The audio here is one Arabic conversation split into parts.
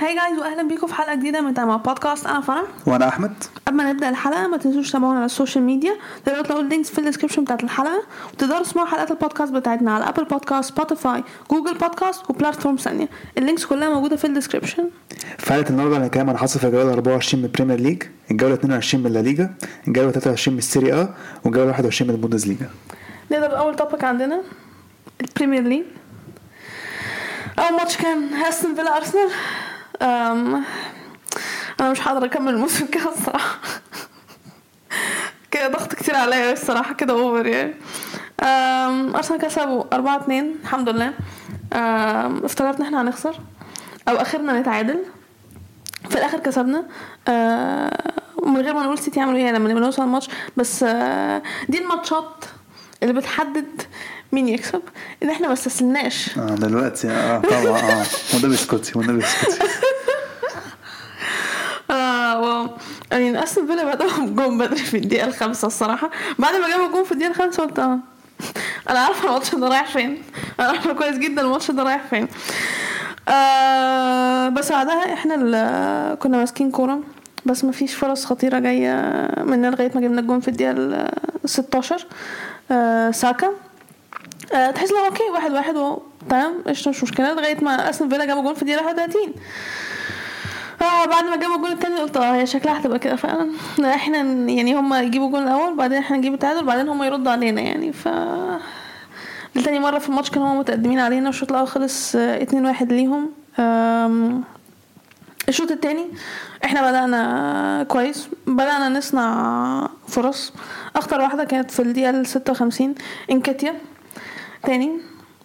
Hi guys وأهلا بيكم في حلقة جديدة من تمام بودكاست أنا فرح وأنا أحمد. قبل ما نبدأ الحلقة ما تنسوش تتابعونا على ال social media. تقدروا تلاقوا ال links في ال description بتاعت الحلقة. وتقدروا تسمعوا حلقات البودكاست بتاعتنا على ابل بودكاست سبوتيفاي جوجل بودكاست و platforms ثانية. ال links كلها موجودة في ال description في حلقه النهارده هنتكلم عن حصل في الجولة 24 من البريمير ليج الجولة 22 من لا ليجا الجولة 23 من السيري ا والجولة 21 من البوندس ليجا نبدا باول topic عندنا البريمير ليج أول ماتش كان استون فيلا ارسنال أم، أنا مش هقدر أكمل الموسم كده الصراحة. كده ضغط كتير عليا الصراحة كده over يعني. أرسنال كسبوا 4 2 الحمد لله. افتكرت إن إحنا هنخسر أو آخرنا نتعادل. في الآخر كسبنا. آه من غير ما نقول سيتي عملوا إيه لما نبقى نوصل الماتش. بس آه دي الماتشات اللي بتحدد مين يكسب؟ ان إحنا ما استسلمناش آه دلوقتي آه طبعا آه والنبي اسكتي والنبي اسكتي آه و... يعني أستون فيلا بدأوا جون بدري في الدقيقة الخامسة الصراحة. بعد ما جابوا جون في الدقيقة الخامسة قلت آه أنا عارفة الماتش ده رايح فين. أنا عارفة كويس جدا الماتش ده رايح فين. آه بس بعدها إحنا كنا ماسكين كورة. بس ما فيش فرص خطيرة جاية مننا لغاية ما جبنا الجون في الدقيقة ال 16 آه ساكا. آه تحس لو okay واحد واحد و- تمام قشطة مش مشكلة لغاية ما استون فيلا جابوا جون في الدقيقة 31 آه بعد ما جابوا الجول التاني قلت آه هي شكلها هتبقى كده فعلا. إحنا يعني هم يجيبوا الجول الأول بعدين إحنا نجيب التعادل بعدين هم يردوا علينا يعني ف لتاني مرة في الماتش كانوا هم متقدمين علينا والشوط الأول خلص آه، اتنين واحد ليهم. الشوط التاني إحنا بدأنا كويس بدأنا نصنع فرص. أخطر واحدة كانت في الدقيقة الستة وخمسين إنكاتيا. تاني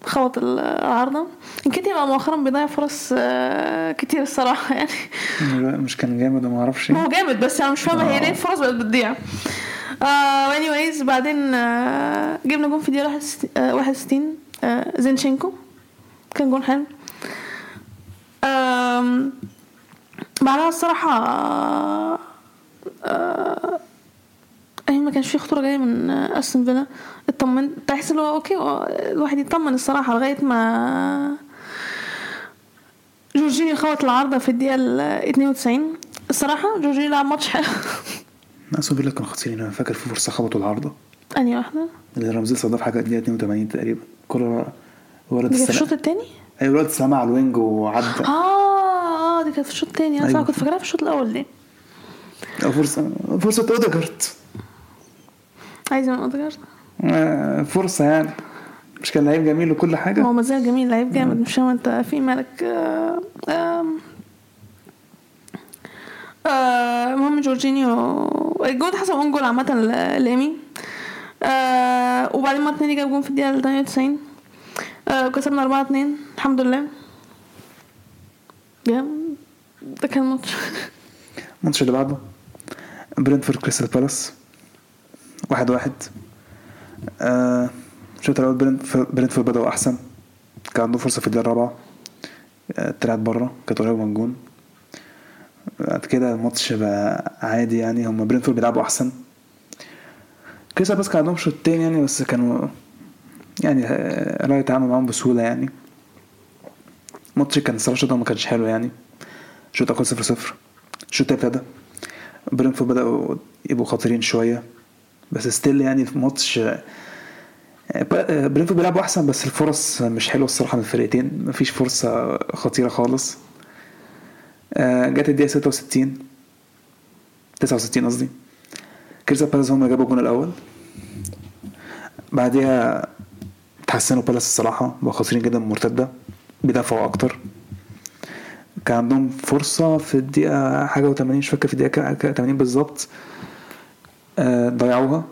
خبط العارضة انكاتيا بقى مؤخرا بيضيع فرص آه، كتير الصراحة يعني. مش كان جامد وما أعرفش. هو جامد بس أنا مش فاهمة هي ليه الفرص بقت بتضيع. آه anyways بعدين آه جبنا جون في دقيقة 61 آه زينشينكو. كان جون حلو. بعدها الصراحة آه آه يعني ما كانش في خطورة جاية من أستون فيلا. اطمنت تحس اللي هو okay الواحد يطمن الصراحة لغاية ما جورجينيو خبط العارضة في الدقيقة ال 92 الصراحة جورجينيو لعب ماتش حلو. أستون فيلا كانوا خاسرين أنا فاكر في فرصة خبطوا العارضة. أنهي واحدة؟ اللي رمزي صدف حاجة الدقيقة 82 تقريبا. كرة ولد في الشوط التاني؟ أيوه الولد السلام على الوينج وعدى. آه آه دي كانت في الشوط التاني. أنا أيوة. كنت فاكراها في الشوط الأول دي. فرصه فرصة أوديجارد. عايز من اوديجارد آه، فرصة يعني. مش كان لعيب جميل وكل حاجة؟ هو مازال جميل لعيب جامد. مش فاهم انت في مالك آه، آم، آه، المهم جورجينيو. الجول ده حسب own goal عامة ل- لإيمي آه، وبعدين مارتينيلي جاب جون في الدقيقة 98 آه، وكسبنا 4 2 الحمد لله. يا ده كان ماتش. الماتش اللي بعده برينتفورد كريستال بالاس. واحد واحد. آه الشوط الأول برينتف- برينتفورد بدأوا أحسن. كان عندهم فرصة في الدقيقة الرابعة. آه، طلعت بره كانت قريبة من الجون. بعد كده الماتش بقى عادي يعني هم برينتفورد بيلعبوا أحسن. كريستال بالاس كان عندهم شوطين يعني بس كانوا يعني آه، رايا يتعامل معاهم بسهولة يعني. الماتش كان الصراحة الشوط ما كانش حلو يعني. الشوط الأول 0 0 الشوط ابتدى. برينفورد بدأوا يبقوا خطيرين شوية. بس still يعني في ماتش برينفورد بيلعبوا أحسن بس الفرص مش حلوة الصراحة من الفرقتين. مفيش فرصة خطيرة خالص. آه، جت الدقيقة 66 69 قصدي. كريستال بالاس هم اللي جابوا الجون الأول. بعديها تحسنوا بالاس الصراحة بقوا خاسرين جدا المرتدة بيدافعوا أكتر. كان عندهم فرصة في الدقيقة حاجة و80 مش فاكر في الدقيقة كا- 80 بالظبط. آه، ضيعوها.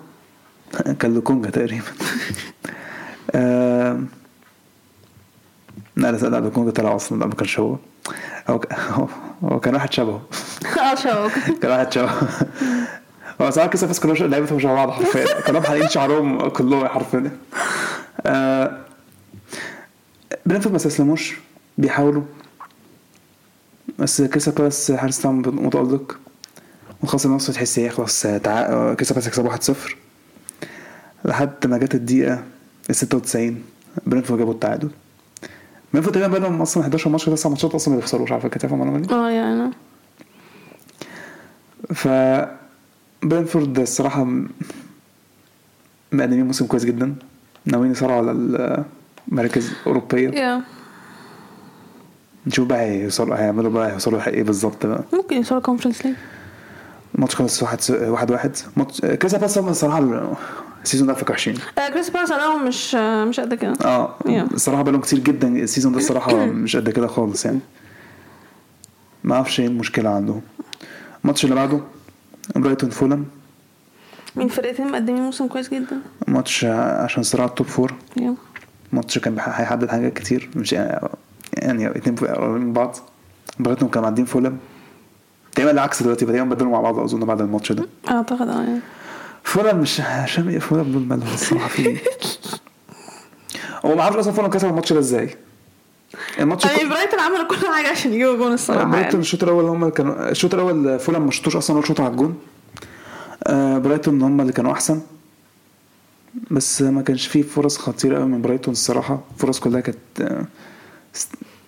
كان لوكونجا تقريبا. آه، لا لا لا لوكونجا طلع أصلا لا ما كانش هو. هو هو- كان واحد شبهه. آه شوك كان واحد شبهه. هو ساعات كده بس كلهم لعيبتهم شبه بعض حرفيا. كلهم حالقين شعرهم كلهم حرفيا. آه، برينفورد ما استسلموش. بيحاولوا. بس كريستال بالاس حارس متألق وخلاص النص تحس إيه خلاص تع... كريستال بالاس يكسبوا 1-0 لحد ما جت الدقيقة ال 96 برينفورد جابوا التعادل. برينفورد تقريبا بقالهم أصلا 11 ماتش 9 ماتشات أصلا ما بيخسروش على فكرة تعرف المعلومه دي آه يعني. ف برينفورد الصراحة م- مقدمين موسم كويس جدا. ناويين يصارعوا على المراكز الاوروبيه يا نشوف بقى هيوصلوا هيعملوا بقى هيوصلوا إيه بالظبط بقى. ممكن يوصلوا كونفرنس ليج الماتش خلص واحد واحد واحد. ماتش كذا بس هم الصراحه ال season ده فاكر وحشين. آه كريستال بالاس أنا مش آه مش قد كده. آه. الصراحه بقالهم كتير جدا السيزون ده الصراحه مش قد كده خالص يعني. ما أعرفش إيه المشكلة عندهم. الماتش اللي بعده برايتون فولم من فرقتين مقدمين موسم كويس جدا؟ ماتش عشان صراع ال top four ماتش كان هيحدد حاجات كتير مش يعني يعني اتنين قريبين من بعض. برايتون كانوا معدين فولم تقريبا العكس دلوقتي تقريبا بدلوا مع بعض أظن بعد الماتش ده. أعتقد آه يعني. مش عشان فولم دول مالهم الصراحة في هو ما أعرفش أصلا فولم كسب الماتش ده إزاي. الماتش يعني برايتون عملوا كل حاجة عشان يجيبوا جون الصراحة برايتون يعني. الشوط الأول هم اللي كانوا الشوط الأول فولم ما شطوش أصلا ولا شوط على الجون. آه، برايتون هم اللي كانوا أحسن. بس ما كانش فيه فرص خطيرة قوي من برايتون الصراحة. الفرص كلها كانت آه،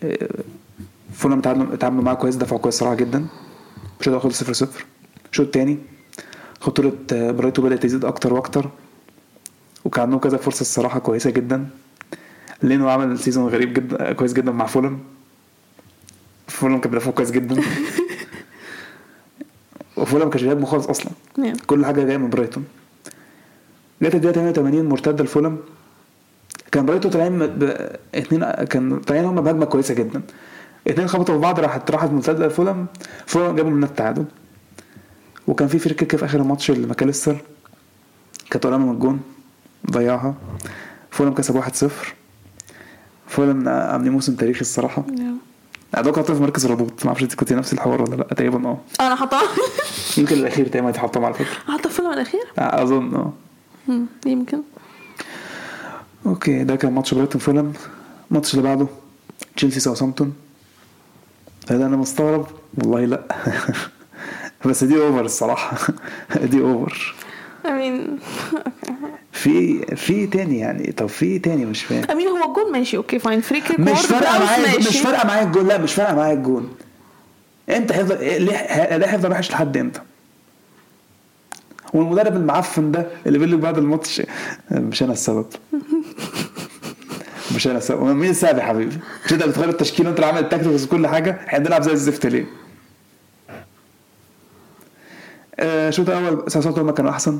آه، اتعاملوا اتعاملوا معاه كويس دفعوا كويس صراحة جدا. الشوط الأول خلص 0 0 الشوط الثاني خطورة آه، برايتون بدأت تزيد أكتر وأكتر وكان عندهم كذا فرصة الصراحة كويسة جدا. لينو عمل season غريب جدا كويس جدا مع فولم فولم كان بيدافع كويس جدا. وفولم كانش بيهاجموا خالص أصلا. يعني. كل حاجة جاية من برايتون. جت الدقيقة 88 مرتدة لفولم كان برايتون طالعين ب... اتنين كان طالعين هم بهجمة كويسة جدا. اتنين خبطوا في بعض راحت راحت مرتده لفولم فولم جابوا منها التعادل. وكان في free kick في آخر الماتش لماكاليستر كانت قريبه من الجون ضيعها. فولم كسب 1-0 فولم عاملين موسم تاريخي الصراحة. Yeah. أتوقع في مركز الهبوط ما أعرفش انت كنت نفس الحوار ولا لأ. تقريبا آه. أنا حطها. يمكن الأخير تقريبا يتحطم على فكرة. حطها الفيلم الأخير؟ أظن آه. يمكن. Okay ده كان ماتش برايتون فولم. الماتش اللي بعده تشيلسي ساوثهامبتون هذا أنا مستغرب. والله لا. بس دي over الصراحة. دي over mean في في تاني يعني. طب في تاني مش فاهم. Mean هو الجون ماشي okay fine free kick مش فارقة معايا مش. فارقة معايا الجون. لا مش فارقة معايا الجون. انت هيفضل ليه ليه هيفضل وحش لحد إمتى؟ والمدرب المعفن ده اللي بيقول لك بعد الماتش مش أنا السبب. مش أنا السبب مين يا حبيبي؟ مش أنت بتغير التشكيله وأنت اللي عامل ال tactics وكل حاجة؟ إحنا بنلعب زي الزفت ليه؟ آه، الشوط الأول ساوثهامبتون هم كانوا أحسن.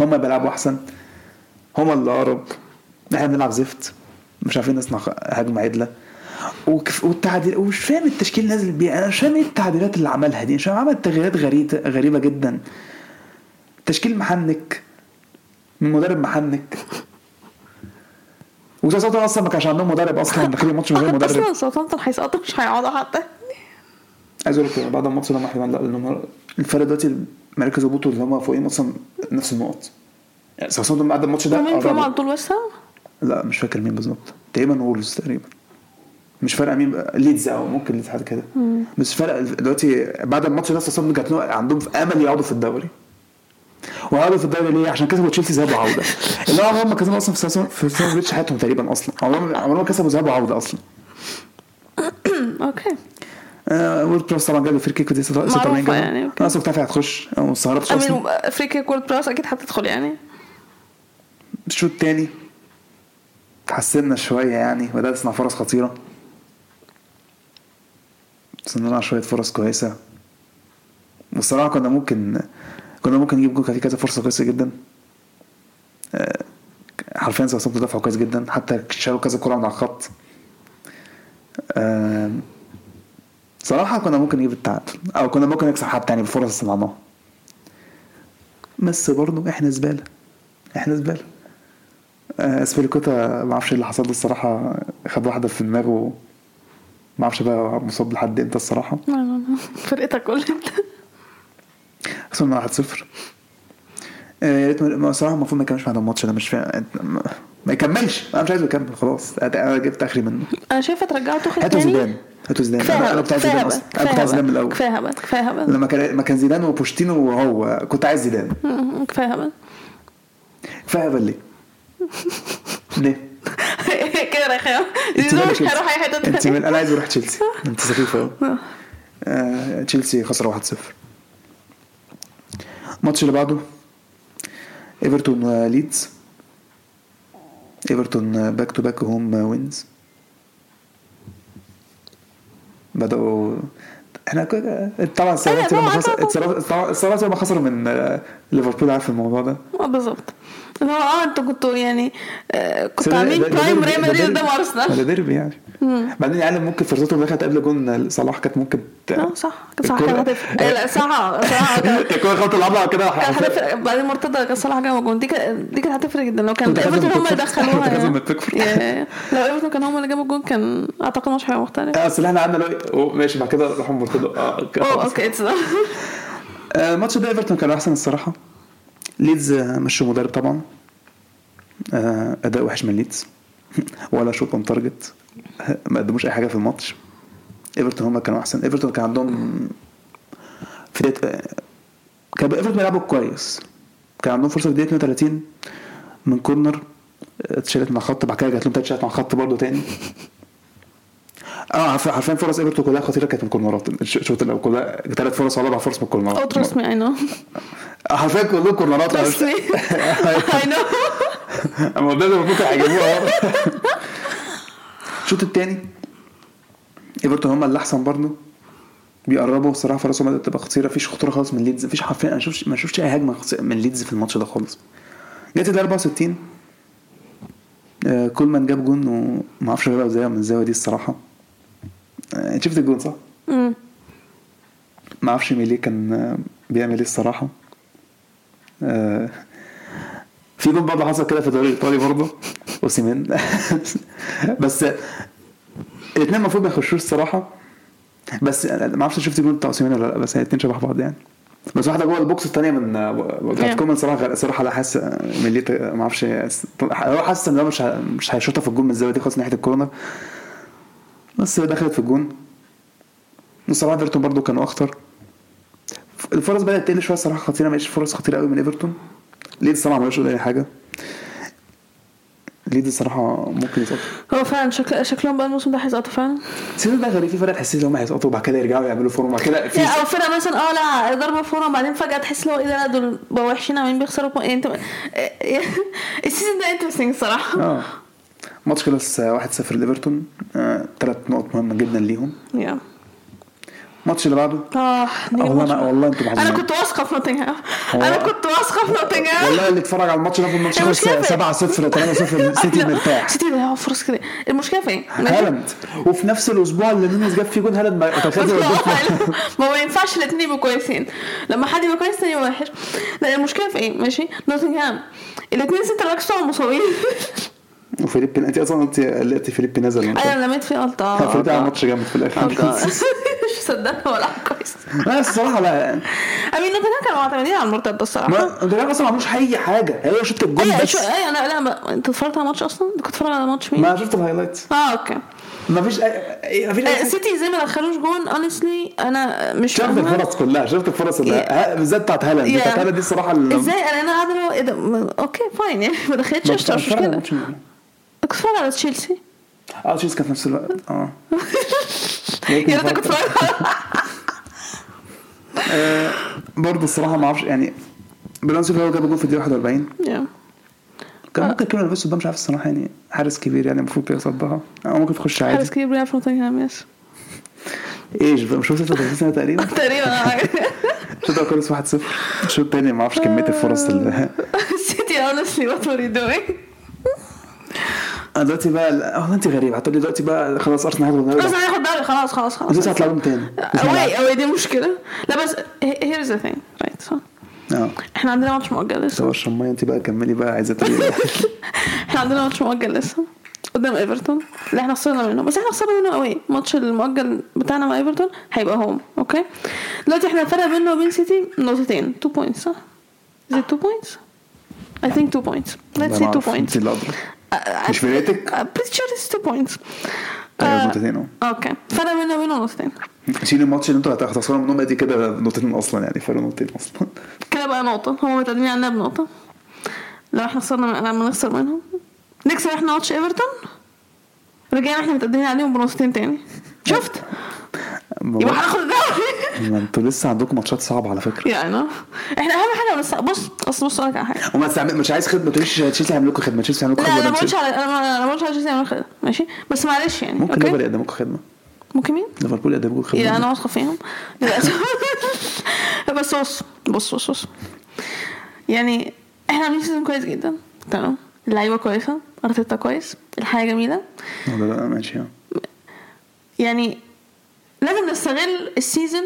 هم بيلعبوا أحسن. هم اللي أقرب. إحنا بنلعب زفت. مش عارفين نصنع هجمة عدلة. وكف- والتعديل ومش فاهم التشكيل نازل بيه. أنا مش فاهم إيه التعديلات اللي عملها دي. مش عمل تغييرات غريبه غريبة جدا. تشكيل محنك. من مدرب محنك. وساوثهامبتون أصلا ما كانش عندهم مدرب أصلا. داخلين الماتش من غير مدرب. أصلا ساوثهامبتون هيسقطوا مش هيقعدوا حتى. عايز أقول لك بعد الماتش ده إحنا لا لأن الفرق دلوقتي مركز هبوطه اللي هم فوقين أصلا نفس النقط يعني بعد الماتش ده مين فيهم. على طول وسام لا مش فاكر مين بالظبط. تقريبا وولز تقريبا. مش فارقة مين. ليدز أو ممكن ليدز حاجة كده. بس فرق دلوقتي بعد الماتش ده ساوثهامبتون جات له- عندهم أمل يقعدوا في الدوري. وقعدوا في الدوري ليه؟ عشان كسبوا تشيلسي ذهاب وعودة. اللي هو هم كسبوا أصلا في ساوثهامبتون في ساوثهامبتون بريدج حياتهم تقريبا أصلا. عمرهم عمرهم ما كسبوا ذهاب وعودة أصلا. Okay. آه وورد براوس طبعا جاب free kick ودي 86 معروفة جابها. يعني، okay. أنا أصلا كنت هتخش ما استغربتش أصلا. I mean free kick وورد براوس أكيد هتدخل يعني. الشوط التاني تحسنا شوية يعني. بدأت تصنع فرص خطيرة. صنعنا شوية فرص كويسة. والصراحة كنا ممكن كنا ممكن نجيب جول كان في كذا فرصة كويسة جدا. آه، حرفيا ساوثهامبتون دفعوا كويس جدا. حتى شالوا كذا كرة من على الخط. آه، صراحة كنا ممكن نجيب التعادل. أو كنا ممكن نكسب يعني بالفرص اللي صنعناها بس برضه إحنا زبالة. إحنا زبالة. آه، اسبيليكوتا ما أعرفش إيه اللي حصل له الصراحة. خد واحدة في دماغه. ما أعرفش بقى مصاب لحد إمتى الصراحة. فرقتك كلها خسرنا 1-0 آه، يا ريت الصراحه المفروض ما يكملش بعد الماتش ده مش فاهم. ما- يكملش. أنا مش عايزه يكمل خلاص. أنا جبت آخري منه. أنا شايفة ترجعوا توخيل هاتوا زيدان. هاتوا زيدان. أنا كنت عايز زيدان أصلا. أنا كنت عايز زيدان من الأول. كفاية هبل كفاية هبل. لما كان ما كان زيدان وبوشتينو وهو كنت عايز زيدان. كفاية هبل. كفاية هبل ليه؟ ليه؟ كده زيزو مالك مش؟ هيروح أي حتة انت أنا عايز أروح تشيلسي. انت سخيفه قوي آه، تشيلسي خسر 1-0 الماتش اللي بعده إيفرتون وليدز إيفرتون باك تو باك هوم وينز بدأوا إحنا طبعا طبعاً، لما خسر لما خسروا من آه، ليفربول عارف الموضوع ده. آه بالظبط. اللي هو آه أنتوا كنتوا يعني آه، كنتوا ده- عاملين ده- ده برايم ريال ده مدريد. قدام ده ارسنال ديربي يعني بعدين يعني ممكن فرصتهم دخلت قبل جون صلاح كانت ممكن آه صح صح كانت هتفرق. لا صح صح الكورة خبطت العضله كده. هتفرق. بعدين مرتضى كان صلاح جاب جون. دي كانت دي كانت هتفرق جدا. لو كان إيفرتون هم اللي. دخلوها يعني. لو إيفرتون كان هم اللي جابوا الجون كان أعتقد مش هيبقى مختلف. اصل إحنا قعدنا ماشي بعد كده راحوا مرتضى آه. أوكي اتس آه، الماتش ده إيفرتون كان أحسن الصراحة. ليدز مشوا مدرب طبعا. آه، أداء وحش من ليدز. ولا shot on target ما قدموش أي حاجة في الماتش. إيفرتون هم كانوا أحسن. إيفرتون كان عندهم في دقيقة آه، كان إيفرتون بيلعبوا كويس. كان عندهم فرصة في دقيقه 32 من corner. آه، اتشالت مع خط. بعد كده جات لهم اتشالت مع خط برضه تاني. آه عارفين فرص ايفرتون كلها خطيرة كانت من corner ات الش- الشوط الأول كلها ثلاث فرص ولا أربع فرص من أو ال corner ات trust me I know حرفيا كلهم corner ات trust me I know أما ده المفروض هيجيبوها الشوط الثاني إيفرتون هم اللي أحسن برضه بيقربوا الصراحه فرصهم بدأت تبقى خطيرة. مفيش خطورة خالص من ليدز. مفيش حرفيا أنا ما شفتش أي هجمة من ليدز في الماتش ده خالص. جت ال 64 آه، كولمان جاب جون وما أعرفش جابها إزاي من الزاويه دي الصراحة. شفت الجون صح؟ مم. ما أعرفش ميليه كان بيعمل إيه الصراحة آه، في جون برضه حصل كده في الدوري الايطالي برضه أوسيمين بس الاثنين المفروض ما يخشوش الصراحة بس ما أعرفش شفت الجون بتاع أوسيمين ولا لأ بس الاثنين شبه بعض يعني بس واحدة جوه ال box الثانية من بتاعت Yeah. كولمان صراحة صراحة لا حاسس ميليه ما أعرفش هو حاسس إن هو مش مش هيشوطها في الجون من الزاويه دي خالص ناحية ال corner بس دخلت في الجون. الصراحه إيفرتون برضو كانوا أخطر. الفرص بدأت تقل شوية الصراحه خطيرة مش فرص خطيرة قوي من إيفرتون. ليدز الصراحه ما أي حاجة. ليدز الصراحه ممكن يسقطوا هو فعلا شكل شكلهم بقى الموسم ده هيسقطوا فعلا؟ سيبك بقى غريب في فرق تحس إن هم هيسقطوا وبعد كده يرجعوا يعملوا form ة. بعد كده في أو فرقة مثلا آه لا ضربة form ة وبعدين فجأة تحس لو إيه ده دول بقوا وحشين عمالين بيخسروا يعني أنت ال season ده interesting الصراحه آه. ماتش خلص 1-0 ليفرتون ثلاث نقط مهمة جدا ليهم. Yeah. الماتش اللي بعده؟ آه دي والله ما والله أنتوا أنا كنت واثقة في نوتنجهام هو- أنا كنت واثقة في نوتنجهام والله اللي اتفرج على الماتش ده في الماتش خلص المشكلة في- 7-0 3-0 سيتي مرتاح. سيتي ده فرص كده المشكلة في إيه؟ هالاند. وفي نفس الأسبوع اللي نونيز جاب فيه جون هالاند ما تخيل هو- ما ينفعش الاثنين يبقوا كويسين. لما حد يبقى كويس يبقى وحش. لا المشكلة في إيه ماشي نوتنجهام الاثنين باكس بتوعهم مصابين. وفيليبي أنت أصلا قلت قلت فيليبي نزل الماتش أنا لميت في غلطه فيليبي عمل ماتش جامد في الآخر. مش صدقت ولا كويس. لا الصراحة لا. أمين نوتنجهام كانوا معتمدين على المرتد الصراحة. ما أصلا ما عملوش أي حاجة. هي شفت الجون أيوه بس. أيوه أنا لا ما... أنت اتفرجت على الماتش أصلا؟ كنت بتتفرج على ماتش مين؟ ما شفت الهايلايت آه أوكي. ما فيش اي ما فيش أي آه، زي ما دخلوش جون اونستلي أنا مش شفت الفرص كلها شفت الفرص اللي بالذات بتاعت هالاند. بتاعت هالاند دي الصراحة إزاي؟ أنا أنا قاعدة ما- أوكي فاين يعني. ما دخلتش مش مشكلة. كنت على تشيلسي آه تشيلسي كان في نفس الوقت آه يا ريتك كنت برضه الصراحه ما أعرفش يعني بلانسي هو جاب جول في الدقيقه 41 يا. كان ممكن كيلو نفسه ده مش عارف الصراحه يعني حارس كبير يعني المفروض يصدها أو ممكن تخش حارس عادي كبير بيلعب في نوتنجهام يس إيش مش 36 سنه تقريبا تقريبا. الشوط الأول خلص 1-0 الشوط الثاني ما أعرفش كميه الفرص اللي سيتي honestly what were you doing؟ أنا دلوقتي بقى آه انت غريب هتقولي دلوقتي بقى خلاص ارسنال هياخد الدوري هناخد دوري خلاص خلاص خلاص. بس هتلعبهم تاني. أوي أوي دي مشكلة. لا بس the thing right so. آه. إحنا عندنا ماتش مؤجل لسه. هو الشمايه انت بقى كملي بقى عايزة تقولي إيه؟ إحنا عندنا ماتش مؤجل لسه قدام إيفرتون. اللي إحنا خسرنا منه. بس إحنا خسرنا منه قوي الماتش المؤجل بتاعنا مع إيفرتون هيبقى home okay دلوقتي إحنا الفرق بيننا وبين سيتي نقطتين. 2 points صح؟ Is it 2 points? I think 2 points. Let's والله say ما 2 أعرف، points. مش فرقتك؟ Pretty sure it's 2 points. أيوه نقطتين اهو okay فرق بيننا وبينه نقطتين شيل الماتش اللي أنتوا هتخسروا منهم دي كده نقطتين أصلا يعني فرق نقطتين أصلا كده بقى نقطة هما متقدمين عننا بنقطة لو إحنا خسرنا لما نخسر منهم نكسب إحنا ماتش ايفرتون رجعنا إحنا متقدمين عليهم بنقطتين تاني شفت يبقى هناخد الدوري. ما أنتوا لسه عندكم ماتشات صعبة على فكرة. يعني إحنا أهم حاجة بس بص أصل بص أقول لك على حاجة. وما تستعمل مش عايز خدمة تقوليش تشيلسي هيعمل لكم خدمة تشيلسي هيعمل لكم لا خدمة أنا ما بقولش على أنا ما بقولش على تشيلسي يعمل كده ماشي؟ بس معلش يعني ممكن okay؟ ليفر يقدم لكم خدمة. ممكن مين؟ ليفربول يقدم لكم خدمة. لا أنا واثقة فيهم. للاسف بس بص بص بص بص. يعني إحنا عاملين season كويس جدا تمام؟ اللعيبة كويسة أرتيتا كويس الحياة جميلة. لا لا ماشي. يعني لازم نستغل ال season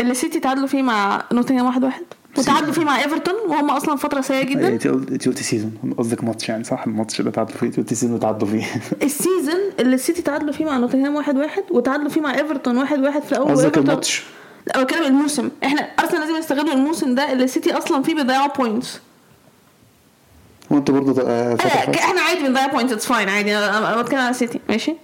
اللي سيتي تعادلوا فيه مع نوتنجهام واحد واحد. وتعادلوا فيه مع إيفرتون وهم أصلا فترة سيئة جدا. انت قلت season. قصدك ماتش يعني صح؟ الماتش اللي تعادلوا فيه انت قلتي season تعادلوا فيه. ال season اللي السيتي تعادلوا فيه مع نوتنجهام واحد واحد وتعادلوا فيه مع إيفرتون واحد واحد في الأول قصدك الماتش. لا بتكلم الموسم. إحنا أرسنال لازم يستغلوا الموسم ده اللي السيتي أصلا فيه بيضيعوا points وأنتوا برضه آه، خلاص. إحنا عادي بنضيع بوينتس اتس فاين عادي. أنا بتكلم على السيتي ماشي؟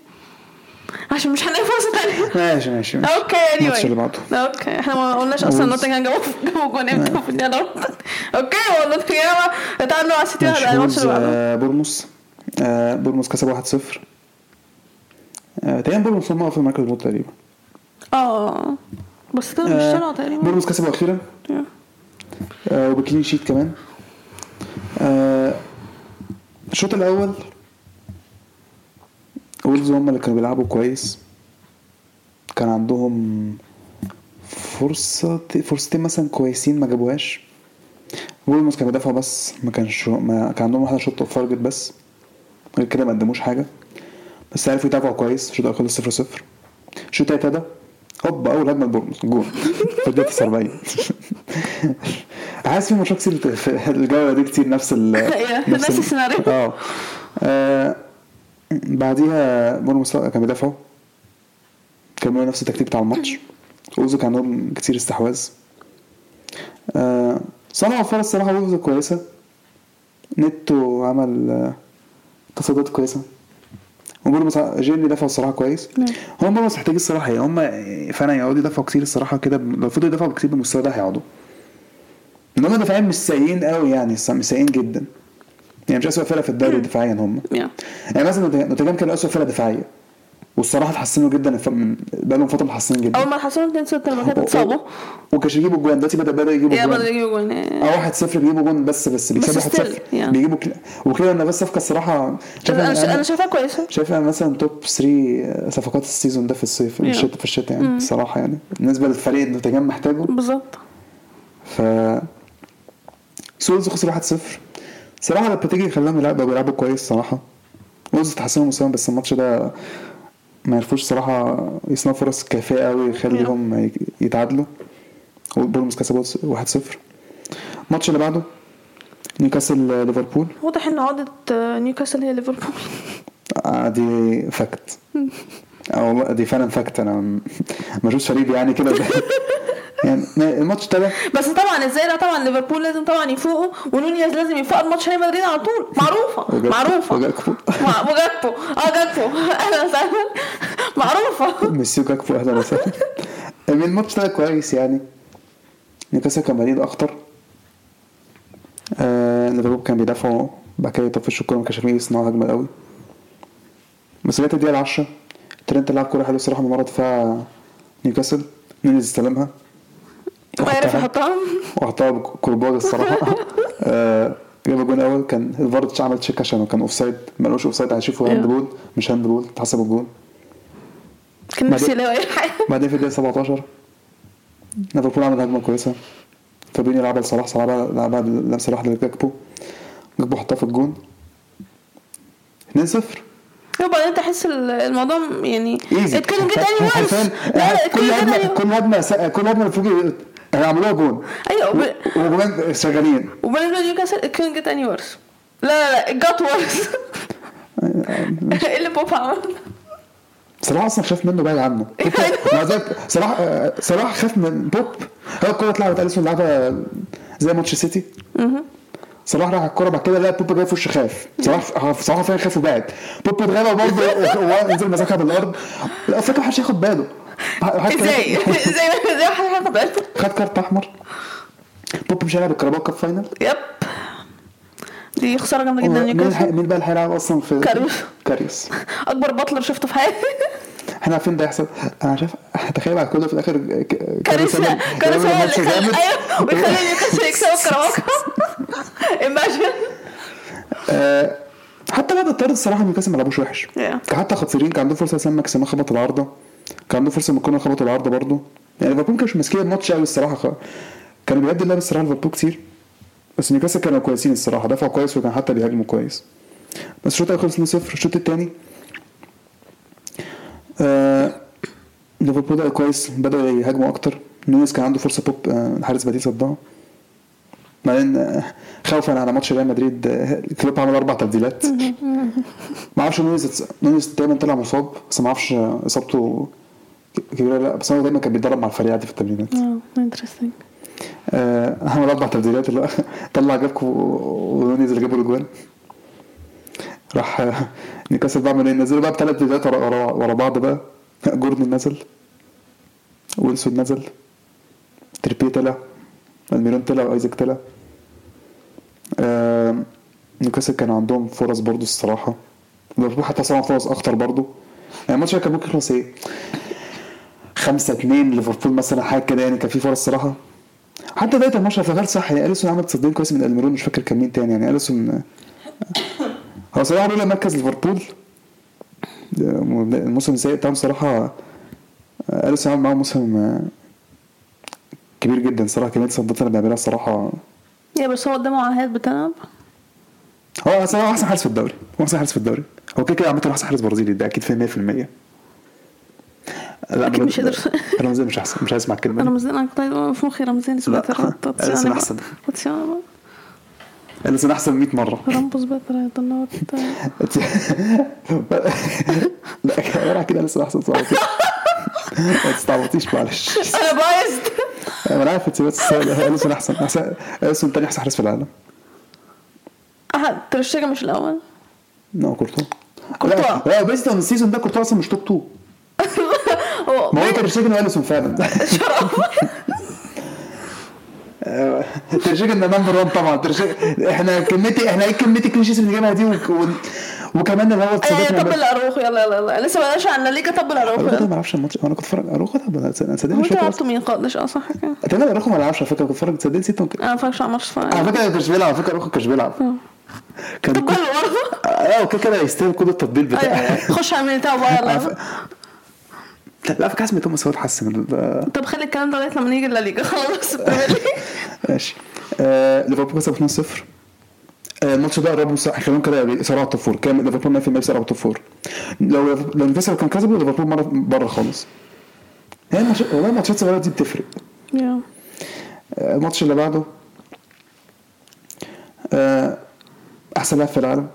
عشان مش هنلاقي فرصه تانية ماشي ماشي ماشي. أوكي اللي anyway. بعده. أوكي إحنا ما قلناش أصلا وولز. نوتنجهام جابوا جابوا جون إمتى في الدقيقه. أوكي هو نوتنجهام اتعادلوا على السيتي على الماتش اللي بعده. آه، بورموس. آه، بورموس كسب 1-0 آه، تقريبا بورموس هم في المركز البطل تقريبا. آه بس كده مش طلعوا تقريبا. بورموس كسبوا أخيرا. وب clean sheet كمان. الشوط الأول وولز هم اللي كانوا بيلعبوا كويس. كان عندهم فرصة فرصتين مثلا كويسين ما جابوهاش. وبورنموث كانوا بيدافعوا بس ما كانش ما كان عندهم واحدة shot off target بس. غير كده ما قدموش حاجة. بس عرفوا يدافعوا كويس. الشوط الأول خلص 0 0 الشوط التاني ابتدى. هوب أول هجمة لبورموس جول في الدقيقة 49 حاسس في ماتشات كتير في الجولة دي كتير. نفس ال نفس ال- السيناريو. آه. آه، بعديها بورموس كانوا بيدافعوا كملوا نفس التكتيك بتاع الماتش. اوزو كان عندهم كتير استحواذ. آه، صنعوا فرص صراحة اوزو كويسة. نتو عمل آه، تصديات كويسة. وبورموس جيرني دفعوا الصراحة كويس. نعم. هم بورموس محتاجين الصراحة يعني هم فعلا يقعدوا يدافعوا كتير الصراحة كده. لو فضلوا يدافعوا كتير بالمستوى ده هيقعدوا. ان هم دفاعيا مش سيئين قوي يعني مش سيئين جدا. يعني مش اسوء فرقة في الدوري دفاعيا هم. يعني مثلا نوتنجهام كانوا اسوء فرقة دفاعية. والصراحة اتحسنوا جدا من بقالهم فترة محسنين جدا. أول ما حصلوا 2 6 لما كانت اتصابوا. وكانش يجيبوا جوان دلوقتي بدا بدأ يجيبوا جوان. يجيبوا آه 1 0 بيجيبوا جون بس بس. بيكسبوا 1 still، 0 yeah. بيجيبوا كلا وكده أنا بس صفقة الصراحة شايف أنا شا- أنا أنا- شايفاها كويسة. شايفها مثلا توب 3 صفقات السيزون ده في الصيف Yeah. الشتاء في الشتاء يعني الصراحة يعني. بالنسبة للفريق اللي محتاجه. بالظبط. ف سولز خسر 1 0 صراحة لما تيجي خلاهم يلعبوا بيلعبوا كويس صراحة. وولز تحسنوا مستواهم بس الماتش ده ما عرفوش صراحة يصنعوا فرص كافية قوي يخليهم يتعادلوا. وبورنموث كسبوا 1 0 الماتش اللي بعده نيوكاسل ليفربول. واضح إن عقدة آه، نيوكاسل هي ليفربول. آه، دي fact آه والله دي فعلا fact أنا ما شفتش فريق يعني كده. يعني الماتش ابتدى بس طبعا إزاي لا طبعا ليفربول لازم طبعا يفوقوا ونونيز لازم يفوق الماتش ريال مدريد على طول. معروفة وجاكبو- معروفة. وجاكبو. وجاكبو. آه جاكبو. أهلا وسهلا معروفة. ميسيو جاكبو أهلا وسهلا. من الماتش ابتدى كويس يعني. نيوكاسل كان بادئين اخطر آه ليفربول كان بيدافعوا. بعد كده يطفشوا الكورة ما كانش عارفين يصنعوا هجمة قوي. بس لغايه الدقيقة 10 ترنت لعب كورة حلوة الصراحة من ورا دفاع نيوكاسل. نونيز استلمها. ما يعرف يحطها. وحطها بكرباج الصراحة. آه، جاب الجون الأول كان الفاردتش عمل check عشان كان offside ما لقوش offside هيشوفوا handball مش hand ball اتحسب الجون. كان نفسي يلاقي أي حاجة. بعدين في الدقيقة 17 ليفربول عمل هجمة كويسة. فابينيو لعبها لصلاح صلاح لعبها لمسة واحدة لجاكبو. جاكبو حطها في الجون. 2 0 وبعدين تحس ال- الموضوع يعني it couldn't get any worse لا لا كل اتكلم كل هجمة كل هجمة المفروض هيعملوها جون أيوه وجوان شغالين وبالنسبه لنيوكاسل it couldn't get any worse لا لا لا it got worse إيه اللي بوب عمل صلاح أصلا خاف منه بعيد عنه صلاح صلاح خاف من بوب هو الكوره اتلعبت اليسون لعبها زي ماتش سيتي صلاح راح الكوره بعد كده لقى بوب جاي في وشه خاف صلاح صلاح فعلا خاف وبعد بوب اتغلب برضه ونزل مسكها بالارض لا فاكر محدش ياخد باله إزاي؟ إزاي؟ إزاي هياخد باله خد كارت أحمر. بوب مش هيلعب الكاراباو Cup final. Yep. دي خسارة جامدة جدا نيوكاسل. مين بقى اللي هيلعب أصلا في كاريوس. كاريوس؟ أكبر bottler شفته في حياتي. إحنا عارفين ده يحصل أنا شايف تخيل بعد كل ده في الآخر ك- كاريوس يعمل- كاريوس يعمل هو اللي خلى. أيوه. ويخلي نيوكاسل يكسبوا الكاراباو imagine آه، حتى بعد الطرد الصراحة نيوكاسل ما لعبوش وحش. Yeah. حتى خطيرين كان عندهم فرصة سان ماكسيمان خبط العارضة. كان عنده فرصة مكونه خبط العارضه برضه. يعني ليفربول كانش ماسكين الماتش قوي الصراحة. كانوا بيهدوا اللعب الصراحة ليفربول كتير. بس نيوكاسل كانوا كويسين الصراحة دافعوا كويس وكان حتى بيهاجموا كويس. بس الشوط الأول خلص 2-0 الشوط الثاني آه... ليفربول بقى كويس بدأوا يهاجموا أكتر. نونيز كان عنده فرصة بوب آه، الحارس بديل صدها. بعدين آه، خوفا على ماتش ريال مدريد آه، كلوب عمل أربع تبديلات. ما أعرفش نونيز نونيز دايما طلع مصاب بس ما أعرفش اصابته كبيرة لأ بس هو دايما كان بيتدرب مع الفريق في التمرينات. آه interesting عمل أربع تبديلات اللي طلع جاكبو ونونيز اللي جابوا الأجوان. راح آه، نيوكاسل بقى إيه نزلوا بقى بثلاث تبديلات ورا, بعض بقى. جوردن نزل ويلسون نزل تريبيه طلع ألميرون طلع وآيزاك طلع. آه، نيوكاسل كان عندهم فرص برضو الصراحة. ليفربول حتى صنع فرص اخطر برضو. يعني الماتش كان ممكن يخلص إيه؟ 5 2 ليفربول مثلا حاجة كده يعني كان في فرص صراحة. حتى بداية الماتش فغال صح يعني أليسون عمل تصديين كويس من ألميرون مش فاكر كان مين تاني يعني. أليسون هو صراحة لولا مركز ليفربول. الموسم السيء بتاعهم صراحة. أليسون عمل معاهم موسم كبير جدا صراحة كمية تصديات اللي بيعملها الصراحه يا بس هو قدامه عهاد بتلعب؟ هو صراحة أحسن حارس في الدوري هو أحسن حارس في الدوري. هو كده كده عامة أحسن حارس برازيلي ده أكيد في 100% لا أكيد مش قادر. رمزان مش أحسن مش عايز اسمع الكلمة دي. رمزان أنا كنت في مخي رمزان لا، أليسون أحسن. أليسون أحسن 100 مرة. رامبوس باتر هيطلعوا لا أنا كده لسه أحسن صراحة ما تستعبطيش معلش. أنا بايظ أنا عارف أنت بس أليسون أحسن. أحسن أليسون تاني أحسن حارس في العالم. ترشيجا مش الأول. نو كورتوا. كورتوا. لا لا بيست اون السيزون ده كورتوا أصلا مش توب 2 هو ما هو تير شيجن وأليسون فعلا. آه، تير شيجن ده نمبر 1 طبعا. إحنا كميتي إحنا إيه كميتي كلين شيتس اللي جايبها دي. وكمان اللي هو إيه تصدقنا طبل اروخو يلا يلا يلا. لسه بلاش عن لا ليجا طبل اروخو اروخو ده ما أعرفش الماتش. أنا كنت اتفرج اروخو ده أنا صدقني مش فاكر مين؟ قادش آه صح كده أتمنى اروخو ما لعبش على فكرة. كنت اتفرج تصدقني نسيت أنا ما فاكرش على ماتش على فكرة كانش بيلعب على فكرة أروخو كانش بيلعب. كان طب كله برضه؟ آه أوكي كده يستاهل كود التطبيل بتاعه أيوة. خش الميل بتاعه بقى لا فاكر اسمه توماس هو اتحسن طب خلي الكلام ده لغاية لما نيجي لا ليجا. خلاص ليج. ماشي. آه ليفربول كسب 2-0 آه، الماتش ده قربوا خليهم كده يصارعوا التوب فور. كام؟ ليفربول 100% يصارعوا التوب فور. لو لو نيوكاسل كان كسبوا ليفربول مره بره خالص. هي الماتش والله الماتشات الصغيره دي بتفرق. آه، الماتش اللي بعده آه، أحسن لاعب في العالم.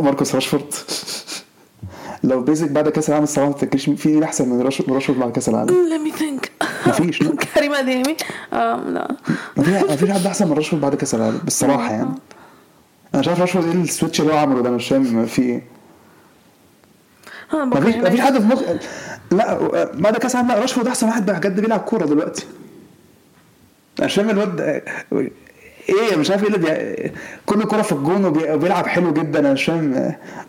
ماركوس راشفورد. لو بيزك بعد كأس العالم الصراحة ما تفكرش في مين أحسن من راش- من راشفورد بعد كأس العالم؟ Let me think. مفيش. كريم اديمي آم، لا. مفيش حد أحسن من راشفورد بعد كأس العالم بالصراحه يعني. أنا مش عارف راشفورد إيه ال switch اللي هو عمله ده أنا مش فاهم في إيه. أنا مفيش مفيش. حد في مخ لا بعد كأس العالم لا راشفورد أحسن واحد بجد بيلعب كورة دلوقتي. أنا مش فاهم الواد إيه مش عارف إيه اللي بي... كل كوره في الجون وبي- وبيلعب حلو جدا أنا مش فاهم.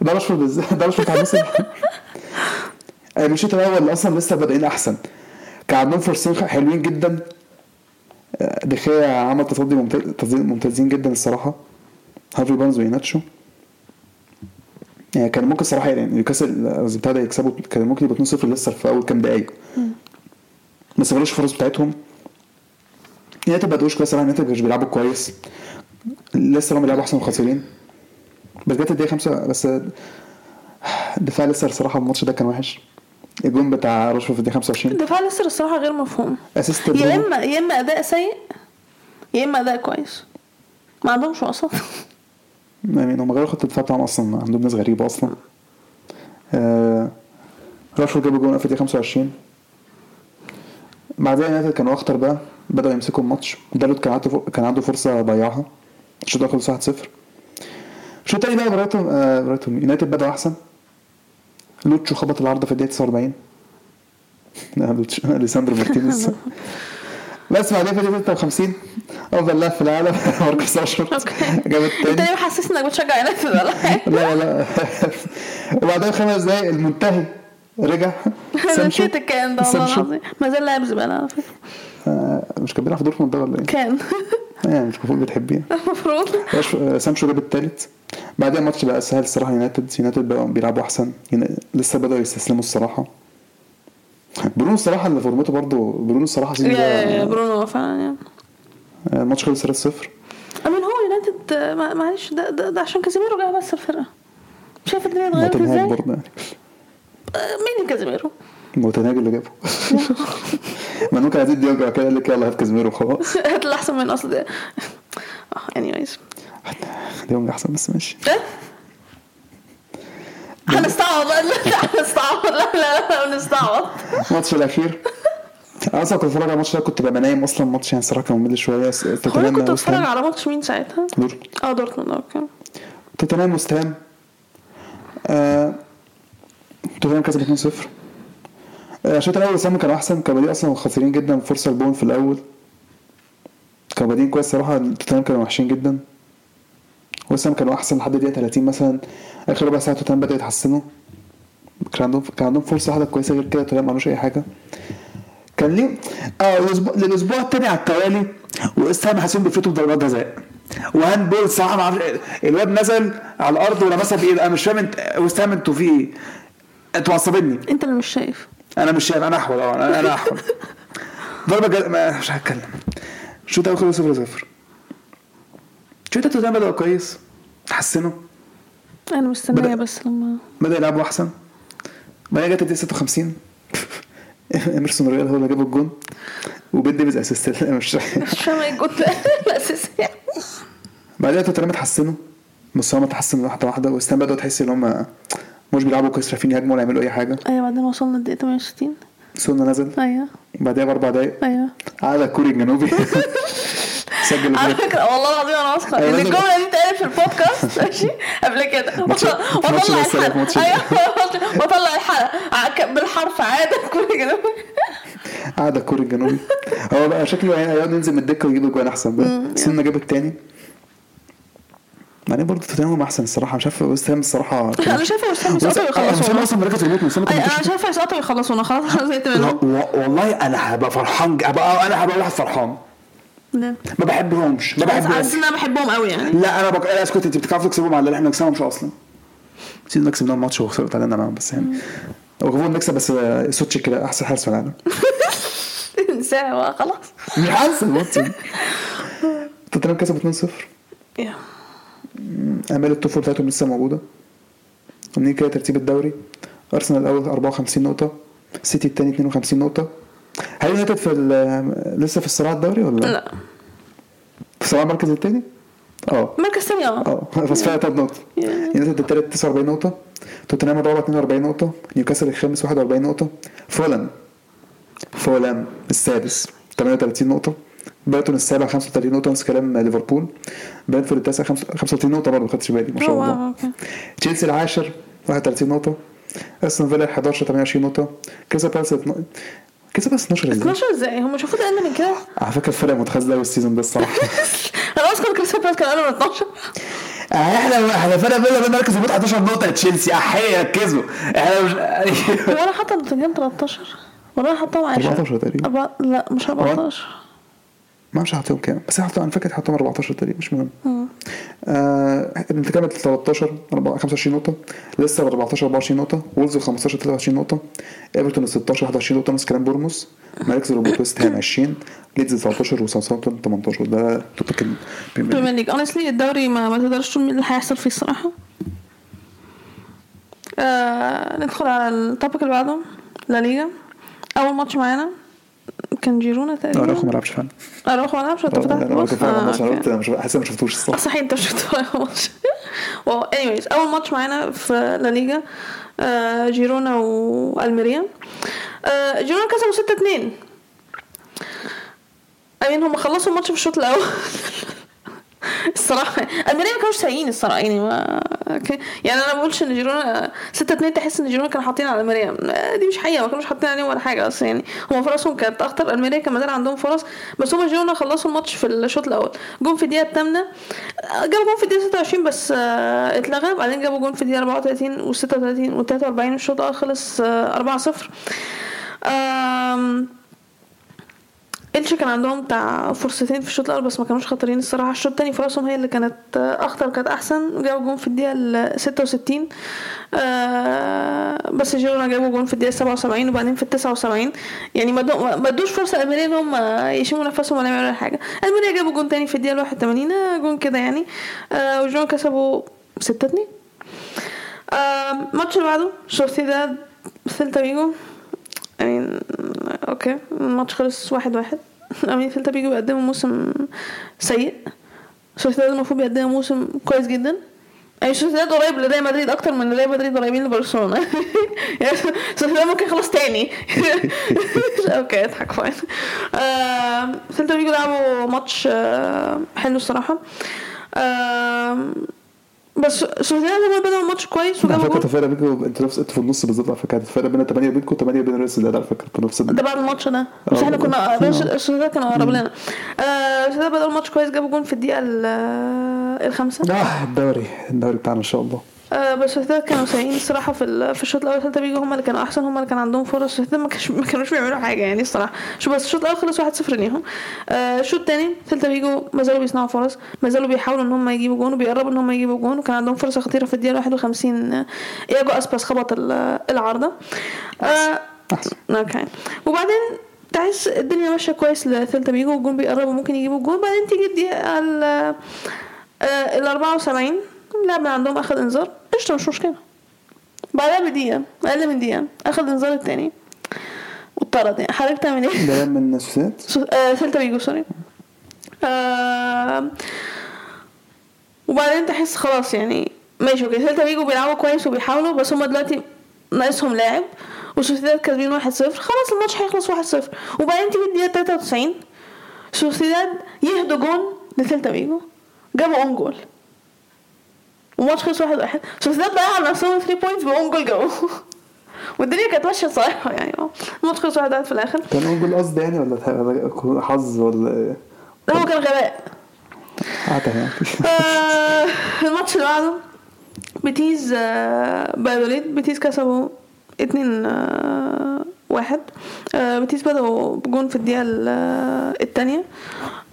ده راشفورد إزاي ده راشفورد من الشوط الأول أصلا لسه بادئين أحسن. كان عندهم فرصتين حلوين جدا. دي خيا عمل تصدي ممتاز ممتازين جدا الصراحة. هارفي بارنز وإيهيناتشو. يعني كان ممكن الصراحة يعني نيوكاسل بتاع ده يكسبوا كان ممكن يبقوا 2-0 لسه في أول كام دقايق. ما استغلوش الفرص بتاعتهم. يونايتد ما بدأوش كويس صراحة يونايتد مش بيلعبوا كويس. لسه هم بيلعبوا أحسن من الخاسرين بس جت الدقيقة خمسة بس الدفاع لسه الصراحة الماتش ده كان وحش. الجون بتاع راشفورد في الدقيقة 25 دفاع لسه الصراحة غير مفهوم. assist يا. اما يا إما أداء سيء يا إما أداء كويس. ما عندهمش وسط. يعني هم غيروا خط الدفاع بتاعهم أصلا عندهم ناس غريبة أصلا. آه راشفورد جاب الجون في الدقيقة 25 بعدها يونايتد كانوا أخطر بقى. بدأوا يمسكوا الماتش. دالوت كان عنده كان عنده فرصة ضيعها. الشوط الأول خلص 1-0 الشوط الثاني بقى برايتون آه برايتون يونايتد بدأوا أحسن. لوتشو خبط العارضه في الدقيقة 49 لا، لوتشو اليساندرو مارتينيز. بس بعدين في الدقيقة 56 أفضل لاعب في العالم ماركوس okay. جاب أنت التاني ليه محسسني إنك بتشجع يونايتد ولا حاجة لا لا. وبعدها خمس دقايق المنتهي رجع. سانشو. نسيت الكائن ده والله. العظيم. ما زال لاعب زبالة على فكرة. آه، مش كان بيلعب في دورتموند ده ولا إيه؟ كان. يعني مش المفروض بتحبيه. المفروض. آه، سانشو جاب التالت. بعدين الماتش بقى سهل الصراحة. يونايتد يونايتد بقوا بيلعبوا أحسن. لسه بدأوا يستسلموا الصراحة. برونو الصراحة اللي فورمته برضه برونو الصراحة ال season يا ده برونو فعلا يعني. آه، الماتش خلص 3-0 امين هو يونايتد آه، معلش ده, ده, ده عشان كازيميرو جه بس الفرقة. شايف الدنيا اتغيرت إزاي؟ برضه. يعني آه، مين كازيميرو؟ مو تنهاج اللي جابه. ما ممكن عايزين دي يونج بعد كده قال لك يلا هات كازيميرو وخلاص. هات اللي احسن من أصل ده. آه اني وايز ديونج احسن بس ماشي. هنستعوض. لا هنستعوض. لا لا لا هنستعوض. الماتش الأخير. أنا أصلا كنت بتفرج على الماتش ده كنت ببقى نايم أصلا الماتش يعني الصراحه كان ممل شوية. أنا توتنهام كنت بتفرج على ماتش مين ساعتها؟ دورتموند. آه دورتموند أوكي. توتنهام وست هام. آه، توتنهام كسب 2-0 آه، الشوط الأول وسام كانوا أحسن. كانوا بادئين أصلا خاسرين جدا. فرصه لبون في الأول. كانوا بادئين كويس صراحة. توتنهام كانوا وحشين جدا. وست هام كانوا أحسن لحد دقيقة 30 مثلا. آخر ربع ساعة توتنهام بدأوا يتحسنوا. كان عندهم كان عندهم فرصة واحدة كويسة. غير كده توتنهام ما عملوش أي حاجة. كان ليه آه للأسبوع الثاني على التوالي. وست هام حاسين بيفوتوا بضربات جزاء. و hand ball الصراحه ما أعرفش الواد نزل على الأرض ولمسها بإيده. أنا مش فاهم انت وست هام أنتوا في إيه؟ أنتوا معصبيني أنت اللي مش شايف. أنا مش شايف أنا أحول آه أنا أنا أحول. ضربة جزاء ما- مش هتكلم. الشوط الأول خلص 0 0 الشوط الثاني بدأوا كويس. تحسنوا. أنا مستنية بس لما بدأ يلعبوا أحسن. بعدين جت الدقيقة 56 اميرسون ريال هو اللي جاب الجون. وبين ديفيز assist. مش مش فاهمة إيه الجول ده. الاساسي بعدها توتنهام اتحسنوا. مستواهم اتحسن واحدة واحدة. ووست هام بدأوا تحس إن هم مش بيلعبوا كويس عارفين يهاجموا ولا يعملوا أي حاجة. أيوه بعدين وصلنا الدقيقه 68 سونا نزل؟ أيوه. بعدها بأربع دقايق؟ أيوه. على كوري الجنوبي سجل على. فكرة والله العظيم أنا واثقة. أيوة، إن الجملة دي اتقالت في البودكاست ماشي؟ قبل كده. واطلع الحلقة أيوه واطلع الحلقة بالحرف عادة كل كده قاعد كوري الجنوبي هو بقى شكله هيقعد ينزل من الدكة ويجيب اجوان أحسن بقى. سنة جاب التاني بعدين برضه توتنهام أحسن الصراحة. مش عارف وست هام الصراحة أنا شايفة يسقطوا وست هام ويخلصونا أصلا مركز الهجوم وست هام كان أي- أنا شايفة يسقطوا خلاص زهقت منهم. والله أنا هبقى فرحان هبقى أنا هبقى واحد فرحان؟ ما بحبهمش ما بحبهمش. حاسس إن أنا بحبهم قوي يعني. لا أنا بك... لا اسكت أنت بتعرفوا تكسبهم على اللي إحنا نكسبهمش أصلا. سيدنا كسبناهم ماتش وخسرت علينا معاهم بس يعني. وغفور نكسب بس آه، سوتشي كده أحسن حارس في العالم. انساه خلاص. مش حاسس الماتش توتنهام كسب 2-0 يا. امال الطفل بتاعتهم لسه موجودة. ومنين كده ترتيب الدوري. أرسنال الأول 54 نقطة. السيتي الثاني 52 نقطة. هل يونايتد في لسه في الصراع الدوري ولا؟ لا. في صراع المركز الثاني؟ آه. مركز ثاني آه. آه. بس فرق ثلاث نقط. يونايتد الثالث 49 نقطة. توتنهام الرابع 42 نقطة. نيوكاسل الخامس 41 نقطة. فولهام فولهام السادس 38 نقطة. برايتون السابع 35 نقطة نفس كلام ليفربول. برنتفورد التاسع 35 نقطة برضه ما خدتش بالي ما شاء الله. تشيلسي العاشر 31 نقطة. أستون فيلا 11 28 نقطة. كريستال بالاس كريستال بالاس 12 إزاي؟ 12 إزاي؟ هم شافوه أقل من كده؟ على فكرة الفرق متخاذ قوي السيزون ده الصراحة. أنا اذكر كريستال بالاس كان أقل من 12 إحنا إحنا فرق بينا وبين مركز الهبوط 11 نقطة تشيلسي. أحيي ركزوا. إحنا مش هو أنا حاطة نوتنجهام 13 ولا حاطاهم 10 14 تقريبا. لا مش 14 ما مش هحطهم كام بس هحطهم أنا فاكر هحطهم 14 تقريبا مش مهم. آه. انت كامل 13 أربعة- 25 نقطة لسه 14 24 نقطة وولفز 15 23 نقطة إيفرتون 16 21 نقطة نفس كلام بورنموث مراكز الهبوط ويست هام 20 ليدز 19 وساوثهامبتون 18 ده topic البريمير ليج. honestly الدوري ما, ما تقدرش تقول اللي هيحصل فيه الصراحة. آه ندخل على التوبيك اللي بعده لا ليجا. أول ماتش معانا. كان جيرونا تقريبا. راخو ما لعبش فعلا أروح ما ألعبش أنت فتحت فاهم آه، الماتش أنا مش حاسس ما شفتوش الصراحة. صحيح أنت شفت ماتش. واو انيويز أول ماتش معانا في لا ليجا آه جيرونا وألميريا. آه جيرونا كسبوا 6 2 امين هم خلصوا الماتش في الشوط الأول. الصراحة ألميريا ما كانوش سيئين الصراحة يعني ما okay. يعني أنا ما بقولش إن جيرونا 6 2 تحس إن جيرونا كانوا حاطين على الميريا دي مش حقيقة ما كانوش حاطين عليهم ولا حاجة أصلا يعني. هم فرصهم كانت أخطر. الميريا كان مازال عندهم فرص بس هم جيرونا خلصوا الماتش في الشوط الأول. جون في الدقيقة الثامنه جابوا جون في الدقيقة 26 بس آه، اتلغى. بعدين جابوا جون في الدقيقة 34 و36 و43 والشوط الأول خلص 4 0 إلشا كان عندهم بتاع فرصتين في الشوط الأول بس ما كانوش خطرين الصراحة. الشوط التاني فرصهم هي اللي كانت أخطر كانت أحسن. جابوا جون في الدقيقة ال 66 آه بس جيرونا جابوا جون في الدقيقة 77 وبعدين في ال 79 يعني ما دو- ما ادوش فرصة لألميريا إن هم يشموا نفسهم ولا يعملوا أي حاجة. الميريا جابوا جون تاني في الدقيقة 81 آه، جون كده يعني. آه وجيرونا كسبوا 6 2 آه الماتش اللي بعده سوسيداد سيلتا فيجو. يعني أوكي. الماتش خلص واحد واحد. I mean سيلتا فيجو بيقدموا موسم سيء. سوسيداد المفروض بيقدموا موسم كويس جدا. يعني سوسيداد قريب لريال مدريد أكتر من ريال مدريد قريبين لبرشلونة. يعني سوسيداد ممكن يخلص تاني. أوكي اضحك فاين آه، سيلتا فيجو لعبوا ماتش آه، حلو الصراحة. آه، بس سوسيداد هم بدأوا الماتش كويس على وجابوا فكرة الفرق بينكم أنتوا نفس أنتوا في النص بالظبط على فكرة الفرق بين 8 بينكم 8 بين ريال سوسيداد على فكرة في نفس ده بعد الماتش ده. بس آه إحنا كنا. السوسيداد كانوا أقرب لنا. آه، السوسيداد بدأوا الماتش كويس جابوا جون في الدقيقة ال- الخامسة. آه الدوري الدوري بتاعنا إن شاء الله. آه بس السوسيداد كانوا سيئين الصراحة في في الشوط الأول سيلتا فيجو هم اللي كانوا أحسن هم اللي كان عندهم فرص. ما كانش ما كانوش بيعملوا حاجة يعني الصراحة. so بس الشوط الأول خلص 1-0 ليهم. آه الشوط الثاني سيلتا فيجو ما زالوا بيصنعوا فرص ما زالوا بيحاولوا إن هم يجيبوا جون وبيقربوا إن هم يجيبوا جون وكان عندهم فرصة خطيرة في الدقيقة 51 آه، ياجو أسباس خبط ال- العارضة. آه أحسن. okay. وبعدين تحس الدنيا ماشية كويس لسيلتا فيجو والجون بيقربوا ممكن يجيبوا الجون. بعدين تيجي الدقيقة ال ال 74 اللاعب من عندهم آخذ إنذار. قشطة مش مشكلة. بعدها بدقيقة أقل من دقيقة آخذ إنذار التاني. واتطرد يعني. حضرتك تعمل إيه؟ ده من سوسيداد so- آه، سيلتا فيجو sorry. آه وبعدين تحس خلاص يعني. ماشي okay. سيلتا فيجو بيلعبوا كويس وبيحاولوا بس هما دلوقتي ناقصهم لاعب. وسوسيداد كاسبين 1-0 خلاص الماتش هيخلص 1-0 وبعدين تيجي الدقيقة 93 سوسيداد يهدوا جون لسيلتا فيجو جابوا own goal والماتش خلص 1-1 سوسيداد ضيعوا على نفسهم 3 points ب own goal جابوه. والدنيا كانت ماشية صراحة يعني. آه. الماتش خلص 1-1 في الآخر. كان own goal قصد يعني ولا حظ ولا إيه؟ لا هو كان غباء. يعني آه، الماتش اللي بعده بيتيز آه، بايوليد بيتيز كسبوا اتنين آه، واحد. آه، بيتيز بدأوا بجون في الدقيقة ال- آه، التانية.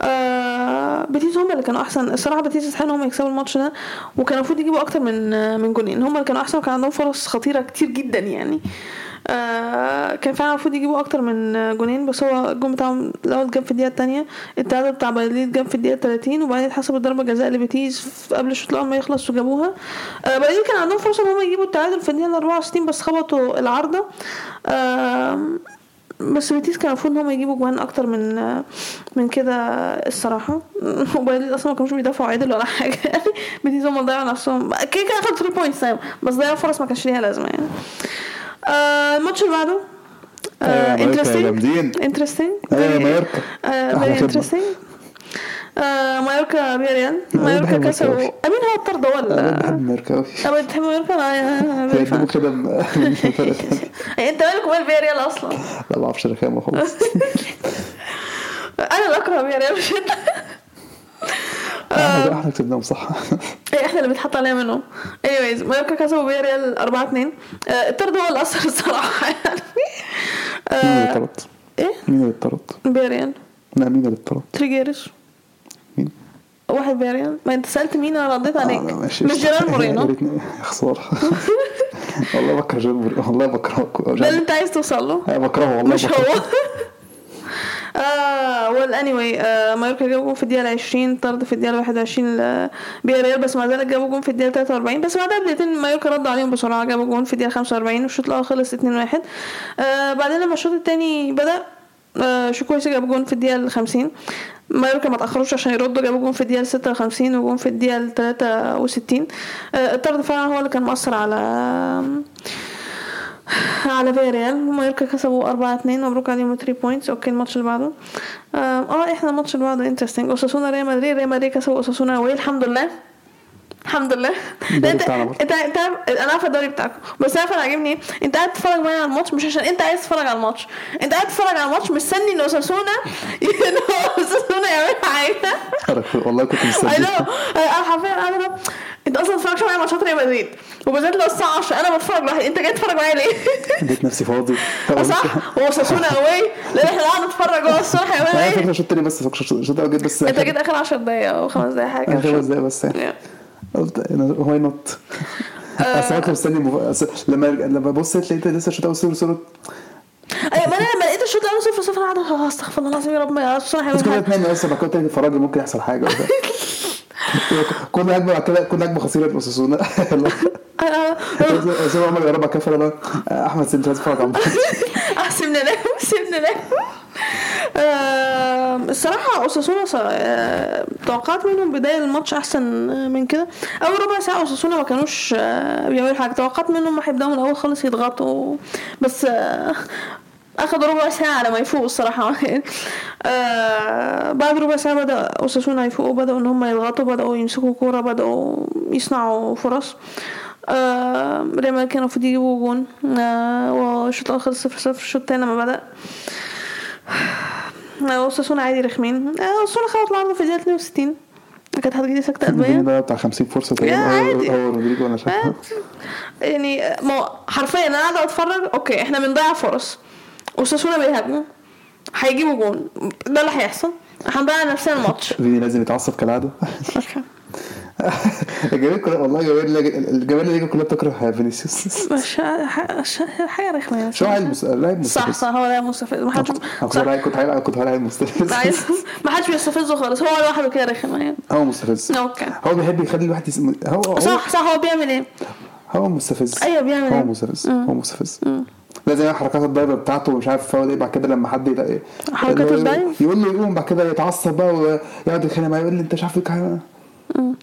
آه، بيتيز هم اللي كانوا أحسن. الصراحة بيتيز يستحقوا هم يكسبوا الماتش ده وكانوا المفروض يجيبوا أكتر من آه، من جونين. هم اللي كانوا أحسن وكان عندهم فرص خطيرة كتير جدا يعني. آه كان فعلا المفروض يجيبوا أكتر من جونين بس هو الجون بتاعهم الأول جاب في الدقيقة الثانية التعادل بتاع بايليد جاب في الدقيقة 30 وبعدين اتحسبت ضربة جزاء لبيتيز قبل الشوط الأول ما يخلص وجابوها. آه كان عندهم فرصة إن هم يجيبوا التعادل في الدقيقة 64 بس خبطوا العارضة. بس بيتيز كان المفروض إن هم يجيبوا جوان أكتر من من كده الصراحة. وبايليد أصلا ما كانوش بيدافعوا عدل ولا حاجة. يعني بيتيز هم ضيعوا نفسهم. كده كده اخدوا 3 points بس ضيعوا فرص ما كانش ليها لازمة يعني. آه الماتش اللي بعده مايوركا انترستنج. انترستنج مايوركا. أحلى فيري خدمة. انترستنج مايوركا أنا مايوركا كسبوا. مايوركا أمين هو الطرد أنا ولا ميركا قوي أبغى تحب مايوركا؟ كده التانية. يعني أنت مالك ومال فياريال أصلا؟ لا ما أعرفش رخامه خالص أنا اللي أكره فياريال مش انت إحنا إحنا كسبناهم صح. إيه، إحنا اللي بيتحط علينا منهم. Anyways مايوركا كسبوا فياريال 4 2 الطرد هو اللي اثر الصراحة يعني. مين اللي آه، اتطرد؟ إيه؟ مين اللي اتطرد؟ فياريال لا مين اللي اتطرد؟ تريجيرش مين؟ واحد فياريال ما أنت سألت مين أنا رديت عليك. آه، ماشي. مش جيرار يا مورينو. يا خساره والله بكره جيرار مورينو. والله بكرهه ده اللي أنت عايز توصل له. أنا بكرهه والله مش. هو. آه اني واي مايوركا جابوا جون في الدقيقة 20 طرد في الدقيقة 21 ل- بياريال بس مع ذلك جابوا جون في الدقيقة 43 بس بعدها بدقيقتين مايوركا ردوا عليهم بسرعة جابوا جون في الدقيقة 45 والشوط الأول خلص 2-1 آه بعدين لما الشوط الثاني بدأ آه شوكويسي جاب جون في الدقيقة 50 مايوركا ما تاخروش عشان يردوا جابوا جون في الدقيقة 56 وجون في الدقيقة 63 آه الطرد فعلا هو اللي كان مؤثر على على فياريال ومايوركا كسبوا 4 2 مبروك عليهم 3 points okay الماتش اللي بعده. آه آه، إحنا الماتش اللي بعده interesting أوساسونا ريال مدريد. ريال مدريد كسبوا أوساسونا والحمد لله. الحمد لله. انت. انت انت أنا عارفة الدوري بتاعكم. بس أنا عاجبني إيه؟ انت قاعد تتفرج معايا على الماتش مش عشان انت عايز تتفرج على الماتش. انت قاعد تتفرج على الماتش مستني ان اوساسونا ان اوساسونا يعمل حاجة. والله كنت مستني أنا حرفيا بقى، انت أصلا ما بتتفرجش معايا ماتشات ريال مدريد. وبالذات لو الساعة 10 أنا بتفرج لوحدي. انت جاي تتفرج معايا ليه؟ لقيت نفسي فاضي. صح؟ واوساسونا اواي لأن إحنا قاعد نتفرج. هو الصبح أنا إيه؟ فاكر شوط تاني بس فاكر شوط جيت بس انت جيت آخر 10 دقايق أو خمس دقايق حاجة خمس دقايق بس. يعني. قلت واي نوت أصل أنا كنت مستني مف... لما لما بصيت لقيت لسه الشوط الأول صفر صفر أيوه ما أنا لما لقيت الشوط الأول صفر صفر قاعدة "آه، استغفر الله العظيم يا رب ما بس هيعمل كنت اتمنى بعد كده تاني اتفرج ممكن يحصل حاجة كنا اجمل كده كنا اجمل خسيرة أنا- زي ما عمر يا رب كفر أنا أحمد عايز اتفرج على الماتش آه، سيبنا نام سيبنا نام آه، الصراحة أوساسونا ص- آه، توقعت منهم بداية الماتش أحسن من كده. أول ربع ساعة أوساسونا ما كانوش آه، بيعملوا حاجة. توقعت منهم هيبدأوا من الأول خالص يضغطوا بس آه، أخدوا ربع ساعة على ما يفوقوا الصراحة. آه، بعد ربع ساعة بدأ أوساسونا يفوقوا بدأوا إن هم يضغطوا بدأوا يمسكوا كورة بدأوا يصنعوا فرص. آه، مدريد كانوا المفروض يجيبوا جون. آه، والشوط الأول صفر صفر الشوط التاني لما بدأ. اوساسونا عادي رخمين. اوساسونا خبطوا العارضة في الدقيقة 62 كانت هتجيلي سكتة فيني قلبية. ده بتاع 50 فرصة يا تقريبا. هو رودريجو عارف آه، يعني ما حرفيا أنا قاعدة أتفرج okay إحنا بنضيع فرص. اوساسونا بيهاجموا. هيجيبوا جون. ده اللي هيحصل. هنضيع نفسنا الماتش. فيني لازم يتعصب كالعادة. أوكي. الجماهير كلها والله الجماهير الجماهير اللي كلها بتكره فينيسيوس. مش ح- ش- حاجة رخمة يعني شو مس- لاعب صح مستفز صح هو لاعب مستفز ما حدش كنت صح. هلاعب كنت هلاعب مستفز ما حدش بيستفزه خالص. هو لوحده كده رخم يعني. هو مستفز. أوكي. هو بيحب يخلي الواحد. هو هو صح صح هو بيعمل إيه؟ هو مستفز. أيوة، بيعمل هو إيه؟ مستفز. هو مستفز. لازم يعمل حركات الدايفر بتاعته ومش عارف فاول إيه بعد كده لما حد يلاقي حركات هو الدايف؟ يقول له يقوم بعد كده يتعصب بقى ويقعد يتخانق معاه يقول لي أنت مش عارف إيه حاجة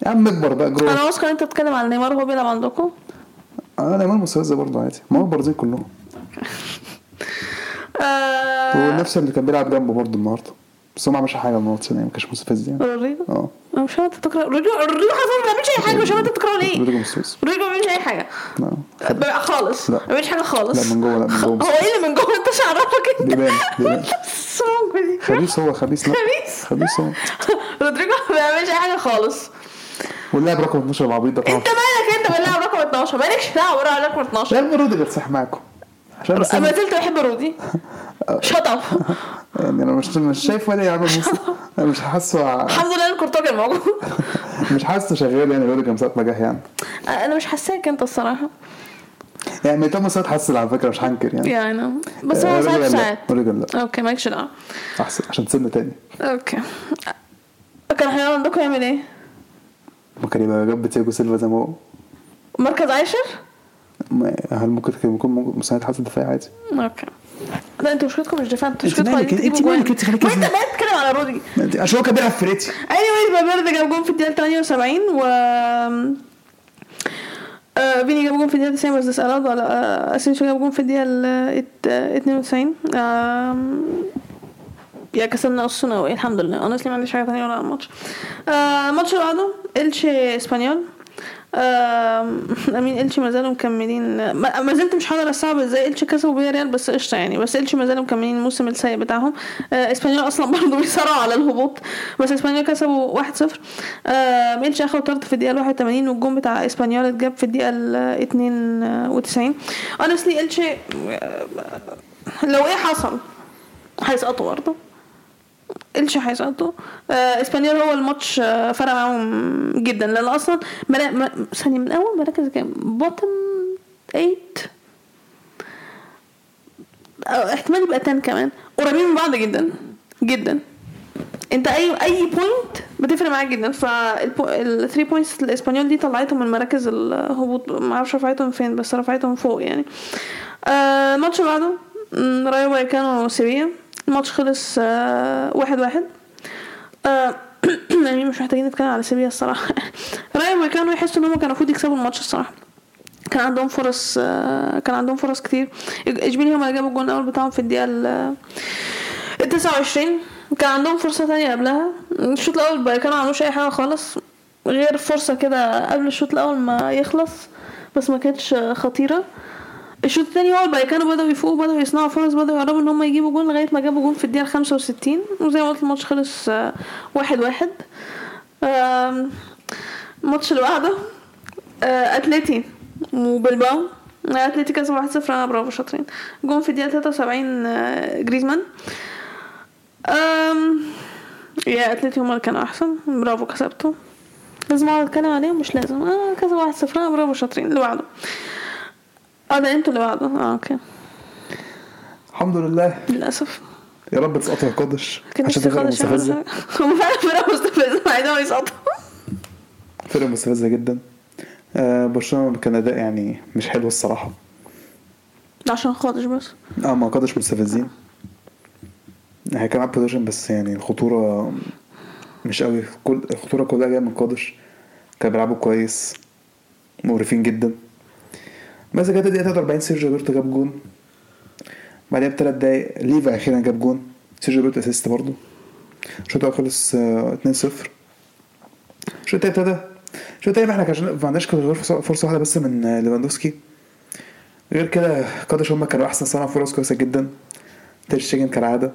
يا عم اكبر بقى جرو أنا واثقة إن أنت بتتكلم على نيمار وهو بيلعب عندكم. أنا نيمار مستفز برضه عادي. ما هو البرازيل كلهم آه. ونفس اللي كان بيلعب جنبه برضه النهارده. بس هو ما عملش حاجة النهارده يعني ما كانش مستفز يعني. آه. أنا مش انت بتكره رودريجو رودريجو حرفيا ما بيعملش أي حاجة مش انت بتكرهه ليه. رودريجو ما بيعملش أي حاجة. لا. خالص. لا. ما بيعملش حاجة خالص. لا، من جوه، لا، من جوه. هو إيه اللي من جوه؟ أنت شعرفك أنت. بيبان خبيث هو خبيث لا. خبيث. خبيث هو. رودريجو ما بيعملش أي حاجة خالص. واللاعب رقم 12 العبيط ده طبعا. انت مالك أنت باللاعب رقم 12 مالكش دعوة بره رقم 12 لا روديجر صح معاكم بس ما زلت بحب رودي. shut up يعني أنا مش مش شايف ولا يعمل أنا مش حاسه الحمد لله ان كورتوا كان موجود مش حاسه شغال يعني روديجر من ساعة ما جه يعني. أنا مش حاساك أنت الصراحة. يعني ميتام ساعات حسن على فكرة مش هنكر يعني. يعني بس هو آه، ساعات لا. ساعات. لا. أوكي مالكش دعوه أحسن عشان سن تاني. أوكي. كان هيعمل عندكم يعمل إيه؟ ما كان يبقى جنب تياجو سيلفا زي ما هو. مركز عاشر؟ ما- هل ممكن يكون ممكن مساعد حاسس دفاعي عادي؟ أوكي. لا أنتوا مشكلتكم مش دفاع أنتوا انت مشكلتكم مالك- عايزين انت مالك. انت خليكي ما أنت بقى تتكلم على رودي. عشان هو كان بيلعب في ريتي. Anyway فالفيردي جاب جون في الدقيقة 78 و آه، فيني جاب جون في الدقيقة 90 بس ده سألاد ولا آه، أسينسيو جاب جون في الدقيقة ال- ات- آه، 92 آم، يا كسبنا نص ثانوي الحمد لله. أنا ما عنديش حاجة تانية ولا الماتش آه، الماتش اللي بعده الشي إسبانيول. أمين الشي ما زالوا مكملين. ما زلت مش هقدر استوعب إزاي الشي كسبوا بيا ريال بس قشطة يعني. بس الشي ما زالوا مكملين الموسم السيء بتاعهم. آه، إسبانيول أصلا برضه بيصارعوا على الهبوط. بس إسبانيول كسبوا 1-0 آه، إلتشي اخدوا طرد في الدقيقة 81 والجون بتاع إسبانيول اتجاب في الدقيقة ال 92 honestly إلتشي آه، لو إيه حصل هيسقطوا برضه. إلتشي هيسقطوا آه إسبانيول هو الماتش آه فرق معاهم جدا لأن أصلا. ثانية من أول مراكز كام bottom 8 أو احتمال يبقى 10 كمان. قريبين من بعض جدا جدا. أنت أي أي point بتفرق معاك جدا. فال 3 points الإسبانيول دي طلعتهم من مراكز الهبوط. ما أعرفش رفعتهم فين بس رفعتهم فوق يعني. آه، الماتش اللي بعده رايو فايكانو وسيفيا الماتش خلص آه، واحد واحد. آه، يعني مش محتاجين نتكلم على سيفيا الصراحة. رايو فايكانو يحسوا إن هم كانوا المفروض يكسبوا الماتش الصراحة. كان عندهم فرص آه، كان عندهم فرص كتير. اشبيليا هم اللي جابوا الجون الأول بتاعهم في الدقيقة ال ال 29 كان عندهم فرصة تانية قبلها. الشوط الأول بقى كانوا ما عملوش أي حاجة خالص. غير فرصة كده قبل الشوط الأول ما يخلص بس ما كانتش خطيرة. الشوط التاني رايو فايكانو بدأوا يفوقوا بدأوا يصنعوا فرص بدأوا يقربوا إن هم يجيبوا جون لغاية ما جابوا جون في الدقيقة خمسة وستين. وزي ما قلت الماتش خلص آه، واحد واحد. الماتش اللي بعده آه، أتلتي وبلباو. أتلتي كسب 1-0 أنا برافو شاطرين. جون في الدقيقة 73 آه، جريزمان. يا أتلتي هما اللي كانوا أحسن. برافو كسبتوا. لازم أقعد أتكلم عليهم مش لازم. آه كذا واحد صفر برافو شاطرين. اللي بعده. آه ده أنتوا اللي بعده. آه أوكي. الحمد لله. للأسف. يا رب تسقطوا يا قادش كان عشان نفسي فرقة خالص يعملوا مستفزة. حاجة. هم فعلا فرقة مستفزة عايزاهم يسقطوا. فرقة مستفزة جدا. آه برشلونة كان أداء يعني مش حلو الصراحة. عشان قادش بس. آه ما قادش مستفزين. هي كان معاه possession بس يعني الخطورة مش قوي. كل الخطورة كلها جاية من قادش كانوا بيلعبوا كويس مقرفين جدا. بس جت الدقيقة 43 سيرجيو روبرتو جاب جون. بعدها بثلاث دقايق ليفا أخيرا جاب جون. سيرجيو روبرتو assist برضه. الشوط الأول خلص آه، 2-0 الشوط التاني ابتدى. الشوط التاني إحنا كان ما عندناش فرصة واحدة بس من آه، ليفاندوفسكي غير كده قادش هما كانوا أحسن صنع فرص كويسة جدا. تير شتيجن كالعادة.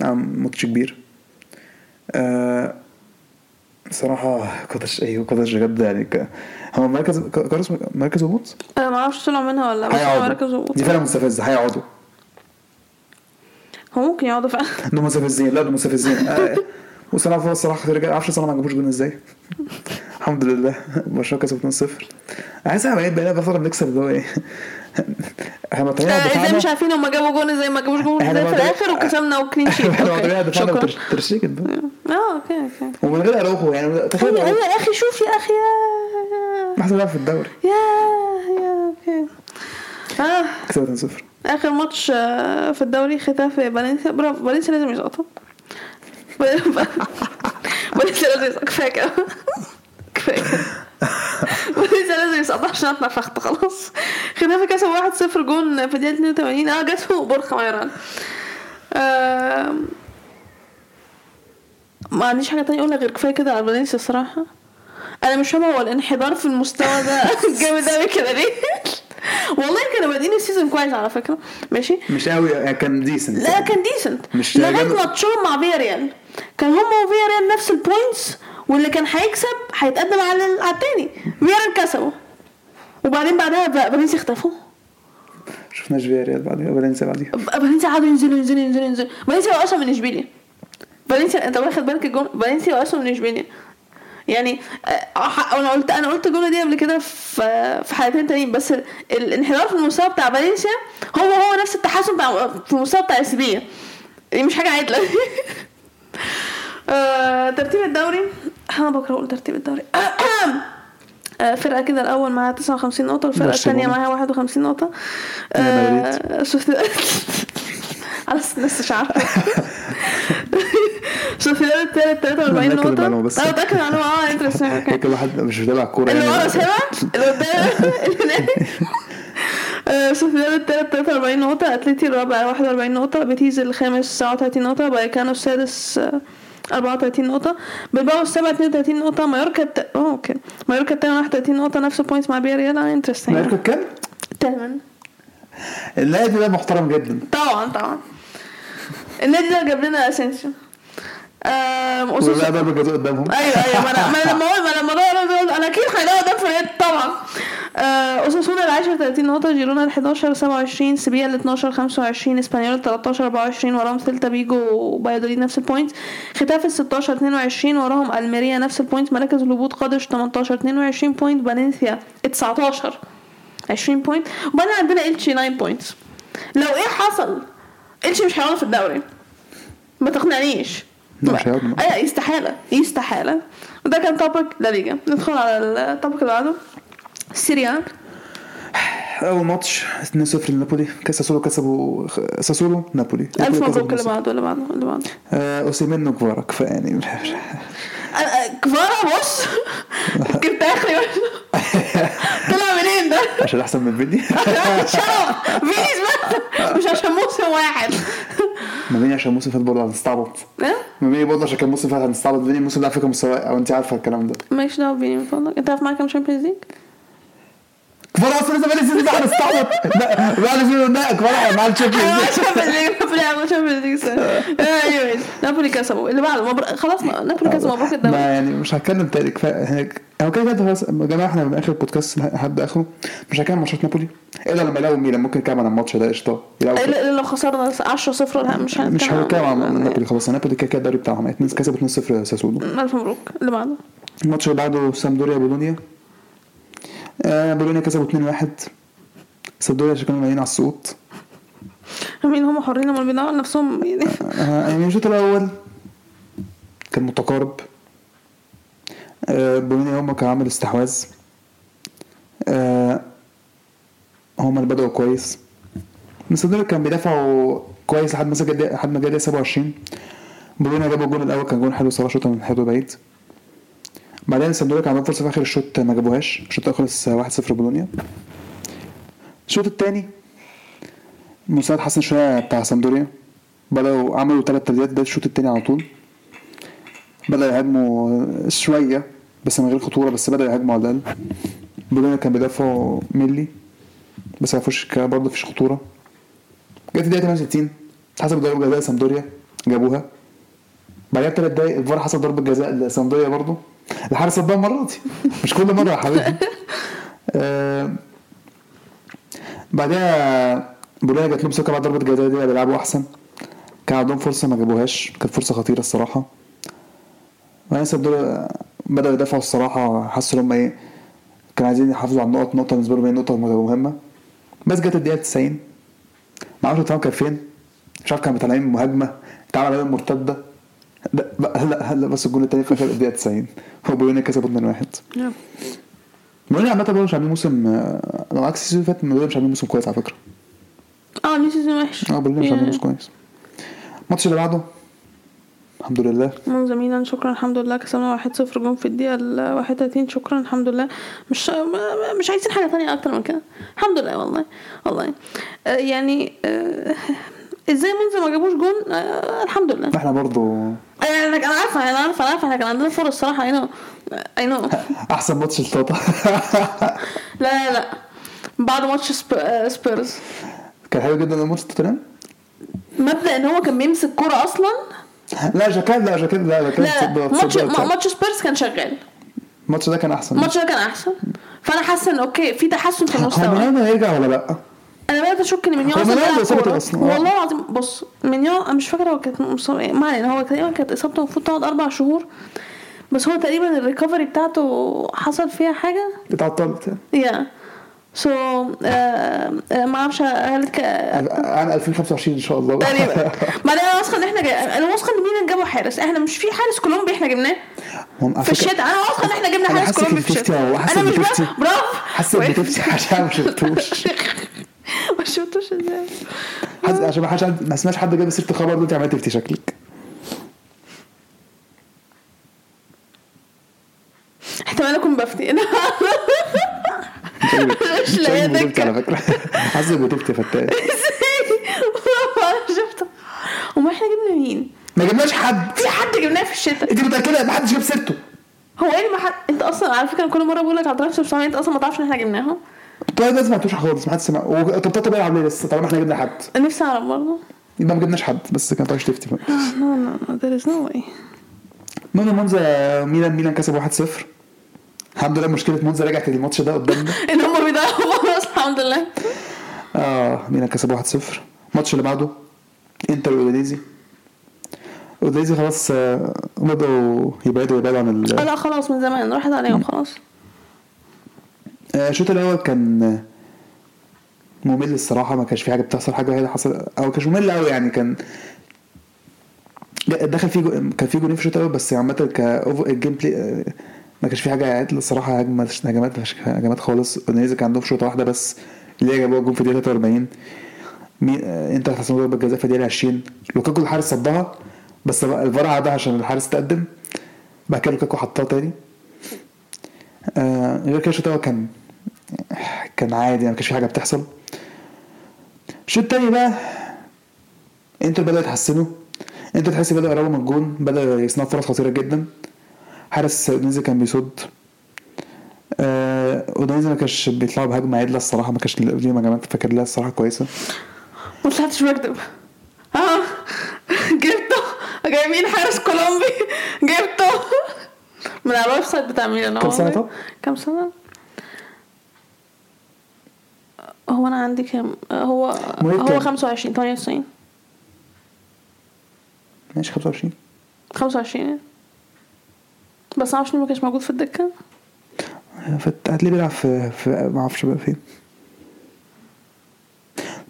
عم ماتش كبير. آه صراحة قادش أيوه قادش بجد يعني ك... هو مركز قادش مركز هبوط؟ أنا ما أعرفش طلعوا منها ولا بس مركز هبوط دي فعلا مستفزة هيقعدوا هو ممكن يقعدوا فعلا. دول مستفزين لا دول مستفزين. آه وصنع فرص صراحة رجع معرفش صنع ما جابوش جون إزاي. الحمد لله. برشلونة كسب 2-0 عايز اعمل إيه بقينا فترة بنكسب اللي هو إيه إحنا طالعين آه، إزاي مش عارفين هم جابوا جون إزاي ما جابوش جون إزاي في الآخر وكسبنا و clean sheet. إحنا طالعين okay دفاعنا بقى. آه okay okay. ومن غير أراوخو يعني تخيل أيوه أيوه يا أخي شوف يا أخي يا أحسن في الدوري. يا يا okay. آه. كسبت 2-0 آخر ماتش آه، في الدوري ختافي فالنسيا. برافو فالنسيا لازم يسقطوا فالنسيا لازم يسقطوا كفاية كده. كفايه فالنسيا لازم يسقطوا عشان اتنفخت خلاص ختافي كسب 1-0 جون في الدقيقه 82 آه جابه بورخا مايورال ما عنديش حاجة تانية اقولها غير كفايه كده على فالنسيا الصراحه أنا مش فاهمه هو الانحدار في المستوى ده جامد قوي كده ليه والله كانوا بادئين ال season كويس على فكره ماشي مش قوي يعني كان decent لا كان decent مش لغايه. ماتشهم مع فياريال كان هم وفياريال نفس ال points واللي كان هيكسب هيتقدم على على التاني. فياريال كسبوا وبعدين بعدها فالنسيا اختفوا. شفناش فياريال بعدها فالنسيا بعديها. فالنسيا قعدوا ينزلوا ينزلوا ينزلوا ينزلوا. فالنسيا أصلا من إشبيليا. فالنسيا أنت واخد بالك الجون؟ فالنسيا بقى أصلا من إشبيليا. يعني آه، أنا قلت أنا قلت الجملة دي قبل كده في في حلقتين تانيين بس ال- الانحدار في المستوى بتاع فالنسيا هو هو نفس التحسن بتاع في المستوى بتاع اسبيا دي مش حاجة عادلة. آه، ترتيب الدوري. أنا بكرة أقول ترتيب الدوري. آه، فرقة كده الأول معاها 59 نقطة والفرقة برشلونة. الثانية معاها 51 نقطة. ريال آه، على لسه مش عارفة. سوسيداد الثالث 43 أنا متأكد نقطة؟ بس. أنا متأكد المعلومة. آه interesting okay كل واحد مش متابع الكورة اللي ورا يعني سامع اللي قدام. اللي آه، سوسيداد التالت 43 نقطة. أتلتي الرابع 41 نقطة. بيتيس الخامس 39 نقطة. فايكانو السادس. 34 نقطة. بلباو السابع 32 نقطة. مايوركا الت... أوه okay. مايوركا التامن 31 نقطة نفس ال points مع فياريال. آه interesting مايوركا كام؟ التامن النادي ده محترم جدا. طبعا طبعا. النادي ده جاب لنا أسينسيو. ولا ضربة جزاء قدامهم. أيوه أيوه. ما أنا ما لما أقول ما أنا لما أقول أنا أكيد هيلاقوا ده فريق طبعا. آه، اوساسونا العاشر 30 نقطة جيرونا ال 11 27 سيفيا ال 12 25 إسبانيول ال 13 24 وراهم سيلتا فيجو وفايادوليد نفس ال point خيتافي ال 16 22 وراهم ألميريا نفس ال point مراكز الهبوط قادش 18 22 point فالنسيا 19 20 point وبعدين عندنا إلتشي 9 points لو إيه حصل إلتشي مش هيقعد في الدوري. ما تقنعنيش. لا، مش. أيوه يستحالة يستحالة. وده كان topic لا ليجا ندخل على ال topic اللي بعده. سيريا أول ماتش 2-0 لنابولي. كاس ساسولو كسبوا ساسولو نابولي. ألف مبروك اللي بعده اللي بعده اللي بعده. آه، اوسيمين وكفارا كفاية يعني. كفارة بص. جبت اخري طلع منين ده؟ عشان أحسن من فيدي شرف. فينيس بس. مش عشان موسم واحد. ما بيني عشان موسم فات برضه هتستعبط ها؟ ميمي برضه عشان كان الموسم اللي فات هنستعبط فيني الموسم ده على فكرة مستوى أو أنت عارفة الكلام ده ماليش دعوه بيني من فضلك أنت عارف معايا كام شامبيونز ليج؟ كفايه أصلا لسه بقالي ده هنستعبط لا بعد ال season ده كفايه مع ال Champions أنا League Champions League نابولي عمل Champions League أيوه نابولي كسبوا اللي بعده خلاص نابولي كسبوا مبروك ما الدوري يعني مش هتكلم تاني كفايه هو كده كده خلاص يا جماعة إحنا من اخر البودكاست لحد اخره مش هنتكلم عن ماتشات نابولي الا لما يلاقوا ميلان ممكن نتكلم عن الماتش ده قشطه الا لو خسرنا 10 0 لا مش مش هنتكلم عن نابولي خلاص نابولي كده كده الدوري بتاعهم كسبوا 2-0 ساسولو الف مبروك اللي بعده الماتش اللي بعده سامدوريا بولونيا آه بولونيا كسبوا 2-1 سامدوريا عشان كانوا نايمين على السقوط مين هم حرين هم بيدعوا نفسهم؟ يعني آه يعني الشوط الأول. كان متقارب. آه بولونيا هم كان عامل استحواذ. آه هم اللي بدأوا كويس. سامدوريا كان بيدافعوا كويس لحد جد- لحد ما جه دقيقة 27 بولونيا جابوا الجون الأول كان جون حلو صراحة شوطة من حلو بعيد. بعدين كان عندهم فرصة في آخر الشوط ما جابوهاش. الشوط خلص 1-0 بولونيا. الشوط الثاني مساعد حسن شوية بتاع سامدوريا. بدأوا عملوا ثلاث تبديلات بداية الشوط التاني على طول. بدأوا يهاجموا شوية بس من غير خطورة بس بدأوا يهاجموا على الأقل. بولونيا كان بيدافعوا ملي بس ما فيش برضه مفيش خطورة. جت الدقيقة 68 حسب ضربة جزاء سامدوريا جابوها. بعدها بثلاث دقايق الفار حسب ضربة جزاء لسامدوريا برضه. الحارس صدها دي مش كل مرة يا حبيبي. آه، بعدها بولونيا جات لهم ثقة بعد ضربة جزاء دي بيلعبوا أحسن. كان عندهم فرصة ما جابوهاش. كانت فرصة خطيرة الصراحة. بعدين سامدوريا بدأوا يدافعوا الصراحة. حسوا إن هم إيه كانوا عايزين يحافظوا على النقط. نقطة بالنسبة لهم هي نقطة مهمة بس جت الدقيقة 90 ما أعرفش التمام كان فين. مش عارف كانوا طالعين مهاجمة. اتعمل عليهم مرتدة لا هلا هلا بس الجون التاني في آخر الدقيقة 90 هو بولونيا كسبوا 2-1 بولونيا عامة برضه مش عاملين موسم آه، لو عكس ال season اللي فات بولونيا مش عاملين موسم كويس على فكرة. آه ليه season وحش. آه بولونيا مش عاملين موسم كويس. الماتش اللي بعده؟ الحمد لله. مونزا ميلان شكرا الحمد لله كسبنا 1-0 جون في الدقيقة ال 31 شكرا الحمد لله. مش مش عايزين حاجة تانية أكتر من كده. الحمد لله والله والله. آه يعني آه إزاي مونزا ما جابوش جون؟ آه الحمد لله. إحنا برضه أنا أنا عارفة أنا عارفة أنا عارفة إحنا كان عندنا فرص صراحة اي نو اي نو أحسن ماتش لطاطا. لا لا لا. بعد ماتش آه، سبيرز. كان حلو جدا الماتش توتنهام؟ مبدأ إن هو كان بيمسك كرة أصلا؟ لا جاكان لا جاكان لا لا ماتش ماتش سبيرز كان شغال. الماتش ده كان أحسن. الماتش ده كان أحسن. فأنا حاسة إن أوكي في تحسن في هو المستوى ميلانو هيرجع ولا لأ؟ أنا بدات أشك إن أصلا بيلعب كورة. أصلاً. والله العظيم بص منيو أنا مش فاكرة هو كانت ما علينا هو تقريبا كانت إصابته المفروض تقعد أربع شهور بس هو تقريبا الريكفري بتاعته حصل فيها حاجة. اتعطلت. يا سو ما أعرفش هل ك... عن 2025 إن شاء الله. تقريبا. بعدين أنا واثقه إن إحنا جاي... أنا واثقة إن ميلان جابوا حارس. إحنا مش في حارس كولومبي إحنا جبناه. في الشتاء. أنا واثقة إن إحنا جبنا حارس كولومبي في الشتاء. أنا مش برافو. حاسس بتفتي عشان ما شفتوش. شفتوش إزاي عشان ما حدش ما سمعش حد جاب سيرة الخبر ده انت عمال تفتي شكلك؟ احتمال اكون بفتي مش مش لاقية بتفتي دكة. على فكرة. حاسس بتفتي فتاة. شفته وما إحنا جبنا مين؟ ما جبناش حد. في حد جبناه في الشتاء. انت متاكده ما حدش جاب سيرته. هو إيه ما حد أنت أصلا على فكرة كل مرة بقول لك على طريقة أنت أصلا ما تعرفش إن إحنا جبناهم؟ طيب ما سمعتوش خالص ما حدش سمع. طب طب بيلعب ليه لسه. طالما إحنا جبنا حد. نفسي أعرف برضه. يبقى ما جبناش حد بس كانت عايش تفتي بقى. نو نو نو there is no way. المهم مونزا ميلان ميلان كسب 1-0 الحمد لله مشكلة مونزا رجعت الماتش ده قدامنا. إن هم بيضيعوا فرص الحمد لله. آه ميلان كسب 1-0 الماتش اللي بعده إنتر واوديزي اوديزي خلاص آه، بدأوا يبعدوا يبعدوا عن آه ال- لا خلاص من زمان. راحت عليهم خلاص. آه، الشوط الأول كان ممل الصراحة ما كانش في حاجة بتحصل حاجة هي اللي حصل أو كانش ممل قوي يعني كان دخل فيه جو... كان في جولين في الشوط الأول بس عامة ال gameplay آه، ما كانش في حاجة عدل الصراحة هجمات هجمات هجمات خالص. اوديزي كان عندهم شوطه واحدة بس اللي هي جابوها جون في الدقيقة 43 مين آه، انتر حسبوا ضربة جزاء في الدقيقة 20 لوكاكو الحارس صدها بس الفار عادها عشان الحارس تقدم. بعد كده لوكاكو حطها تاني. آه غير كده الشوط الأول كان كان عادي يعني ما كانش في حاجة بتحصل. الشوط التاني بقى انتر بدأوا يتحسنوا. انت تحس بدأ يقربوا من الجون بدأ يصنعوا فرص خطيرة جدا. حارس اودينيزي كان بيصد. آه اودينيزي ما كانش بيطلعوا بهجمة عدلة الصراحة ما كانش ليهم هجمات فاكر لها الصراحة كويسة. ما طلعتش بكدب آه جبته. جايبين حارس كولومبي. جبته. من على ال website بتاع ميلان كام سنة طب؟ كام سنة؟ هو أنا عندي كام؟ هو هو كام؟ 25 98 ماشي 25 25 بس أنا عشان ما كانش موجود في الدكة. فت- هتلاقيه بيلعب في, في ما أعرفش بقى فين.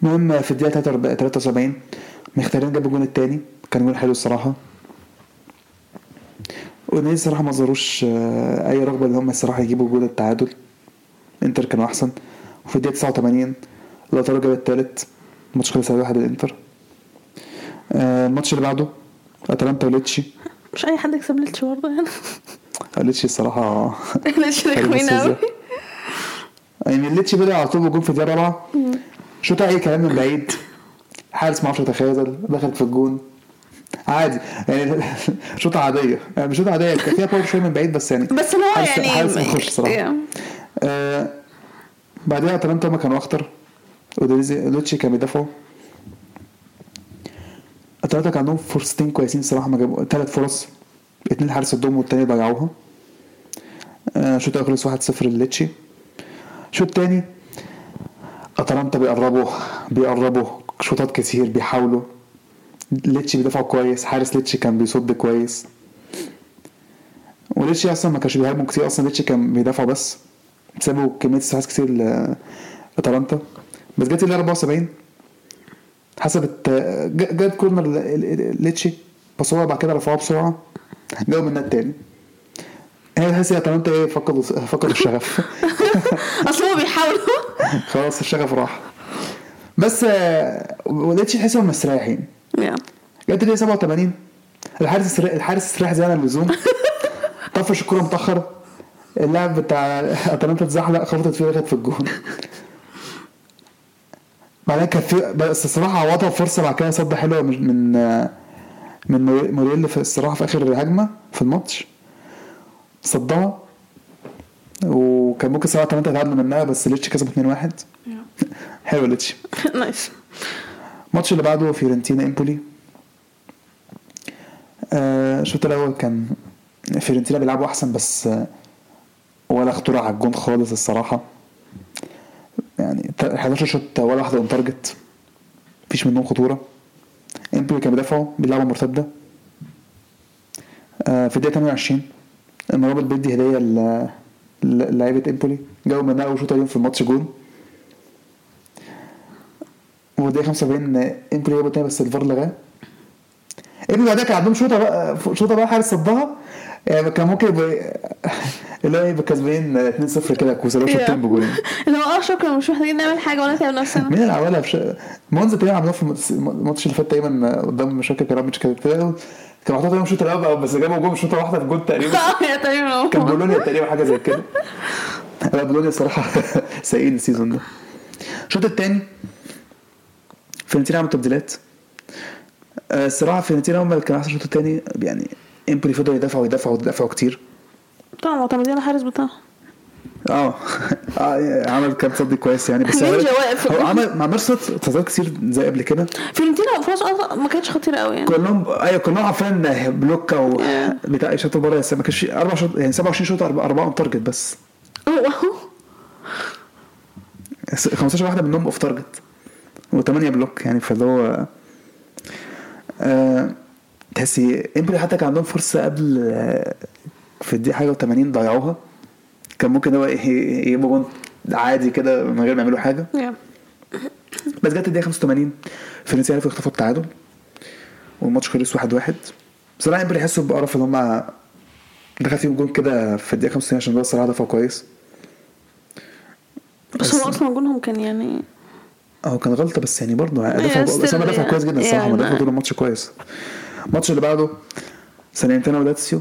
المهم في الدقيقة 73 مختارين جاب الجون التاني. كان جون حلو الصراحة. ونادي الصراحة ما ظهروش آه، أي رغبة إن هم الصراحة يجيبوا جول التعادل. إنتر كانوا أحسن. وفي الدقيقة 89 لوتارو جاب التالت الماتش خلص على واحد الانتر آه، الماتش اللي بعده أتلانتا وليتشي. مش أي حد يكسب ليتش برضه يعني. ليتشي الصراحة ليتش حلو رخمين قوي؟ يعني الليتشي بدأ على طول بجون في الدقيقة الرابعة. شوطة أي كلام من بعيد. حارس ما أعرفش يتخاذل دخلت في الجون. عادي. يعني شوطة عادية. يعني مش شوطة عادية كان فيها power شوية من بعيد بس يعني بس اللي هو يعني حارس بيخش صراحة. Yeah. آه بعدها اتلانتا هما كانوا اوديزي لوتشي كان بيدافعوا. اتلانتا كان عندهم فرصتين كويسين صراحة ما جابوا ثلاث فرص. اتنين الحارس ادوهم والتاني ضيعوها آه شوط أول خلص 1-0 لليتشي. شوط تاني أتلانتا بيقربوا بيقربوا شوطات كتير بيحاولوا. ليتشي بيدافعوا كويس حارس ليتشي كان بيصد كويس. وليتشي أصلا ما كانش بيهاجموا كتير أصلا ليتشي كان بيدافعوا بس. سابوا كمية استحواذ كتير لاتلانتا بس جت ال 74 حسبت جت كورنر ليتشي هو بعد كده رفعوها بسرعة جابوا منها التاني. هي تحس يا أتلانتا إيه فقدوا فقدوا الشغف. أصل هو بيحاولوا. خلاص الشغف راح. بس وليتشي تحسهم مستريحين. جت دقيقة 87 الحارس الحارس استريح زيادة عن اللزوم طفش الكورة متأخر. اللاعب بتاع أتلانتا اتزحلق خبطت فيه دخلت في الجون. بعدين كان في بس الصراحة عوضها فرصة بعد كده صد حلوة من من من موري- موريل في الصراحة في آخر هجمة في الماتش. صدها. وكان ممكن سبعة تلاتة يتعادلوا منها بس ليتشي كسبوا 2-1 حلو ليتشي nice الماتش اللي بعده فيورنتينا إمبولي. آه الشوط الأول كان فيورنتينا بيلعبوا أحسن بس ولا خطوره على الجون خالص الصراحة. يعني ت- 11 شوط ولا واحدة on target مفيش منهم خطورة. امبولي كانوا بيدافعوا بيلعبوا مرتدة. آه في الدقيقة 28 المرابط بيدي هدية ل- ل- للاعيبه إمبولي. جابوا منها أول شوط في الماتش جون. ودقيقة 75 إمبولي جابوا تاني بس الفار لغاه. إمبولي بعدها كان عندهم شوطة بقى شوطة بقى حارس صدها. يعني كان ممكن يبقى اللي هو يبقى كسبانين 2-0 كده كوسه لو شوطين بجولين. اللي هو آه شكرا مش محتاجين نعمل حاجة ولا نتعب نفسنا مين اللي عملها؟ بش... مونزا تقريبا عملوها في الماتش- اللي فات تقريبا قدام مش فاكر كراميتش كانت كده كان محطوط عليهم شوط الأول بس جابوا جول شوطة واحدة في جول تقريبا. آه يا تقريبا كان. بولونيا تقريبا حاجة زي كده. لا بولونيا الصراحة سيئين ال season ده. الشوط الثاني فيرنتينا عملوا تبديلات آه، الصراحة فيرنتينا هم اللي كانوا أحسن الشوط الثاني يعني امبولي فضلوا يدافعوا يدافعوا يدافعوا كتير. طبعا معتمدين على الحارس بتاعهم آه. آه، عمل كام صد كويس يعني. بس. هو عمل ما عملش صد كتير زي قبل كده. فيورنتينا فرص ما كانتش خطيرة قوي يعني. كلهم أيوه كلهم عارفين block أو. بتاع يشوطوا بره بس ما كانش أربع شوط يعني 27 شوط أربعة on target بس. هو 15 واحدة منهم off target و8 block يعني. فاللي هو آه تحسي امبولي حتى كان عندهم فرصة قبل في الدقيقة حاجة و80 ضيعوها. كان ممكن هو ي- يجيبوا جون عادي كده من غير ما يعملوا حاجة. بس جت الدقيقة 85 فيرنتينا عرفوا يخطفوا التعادل والماتش خلص 1-1 بصراحه امبولي حسوا بقرف إن هم دخل فيهم جون كده في الدقيقة 85 عشان ده الصراحه دافعوا كويس. بس هو أصلا جونهم كان يعني هو كان غلطة بس يعني برضه دفع بس هم دفع. كويس جدا الصراحة دافعوا آه طول الماتش كويس. الماتش اللي بعده ساليرنيتانا ولاتسيو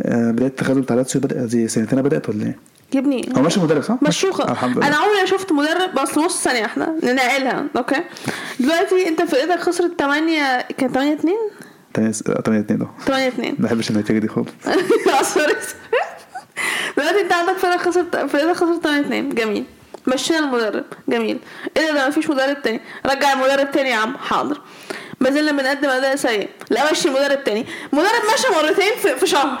آه، بدايه التخاذل بتاع لاتسيو بدا دي ساليرنيتانا بدأت ولا إيه؟ يا ابني هو ماشي مدرب صح؟ مشوه. الحمد لله. أنا عمري ما شفت مدرب بس بص ثانية واحدة ننقلها okay؟ دلوقتي أنت فرقتك خسرت 8 كان 8 2 8 2 آه 8 2 ما بحبش النتيجة دي خالص. sorry. دلوقتي أنت عندك فرقه خسرت فرقة خسرت 8 2 جميل. مشينا المدرب جميل. إيه ده مفيش مدرب تاني. رجع المدرب تاني يا عم. حاضر. ما زلنا بنقدم أداء سيء. لا مشي مدرب تاني. مدرب مشى مرتين في, في شهر.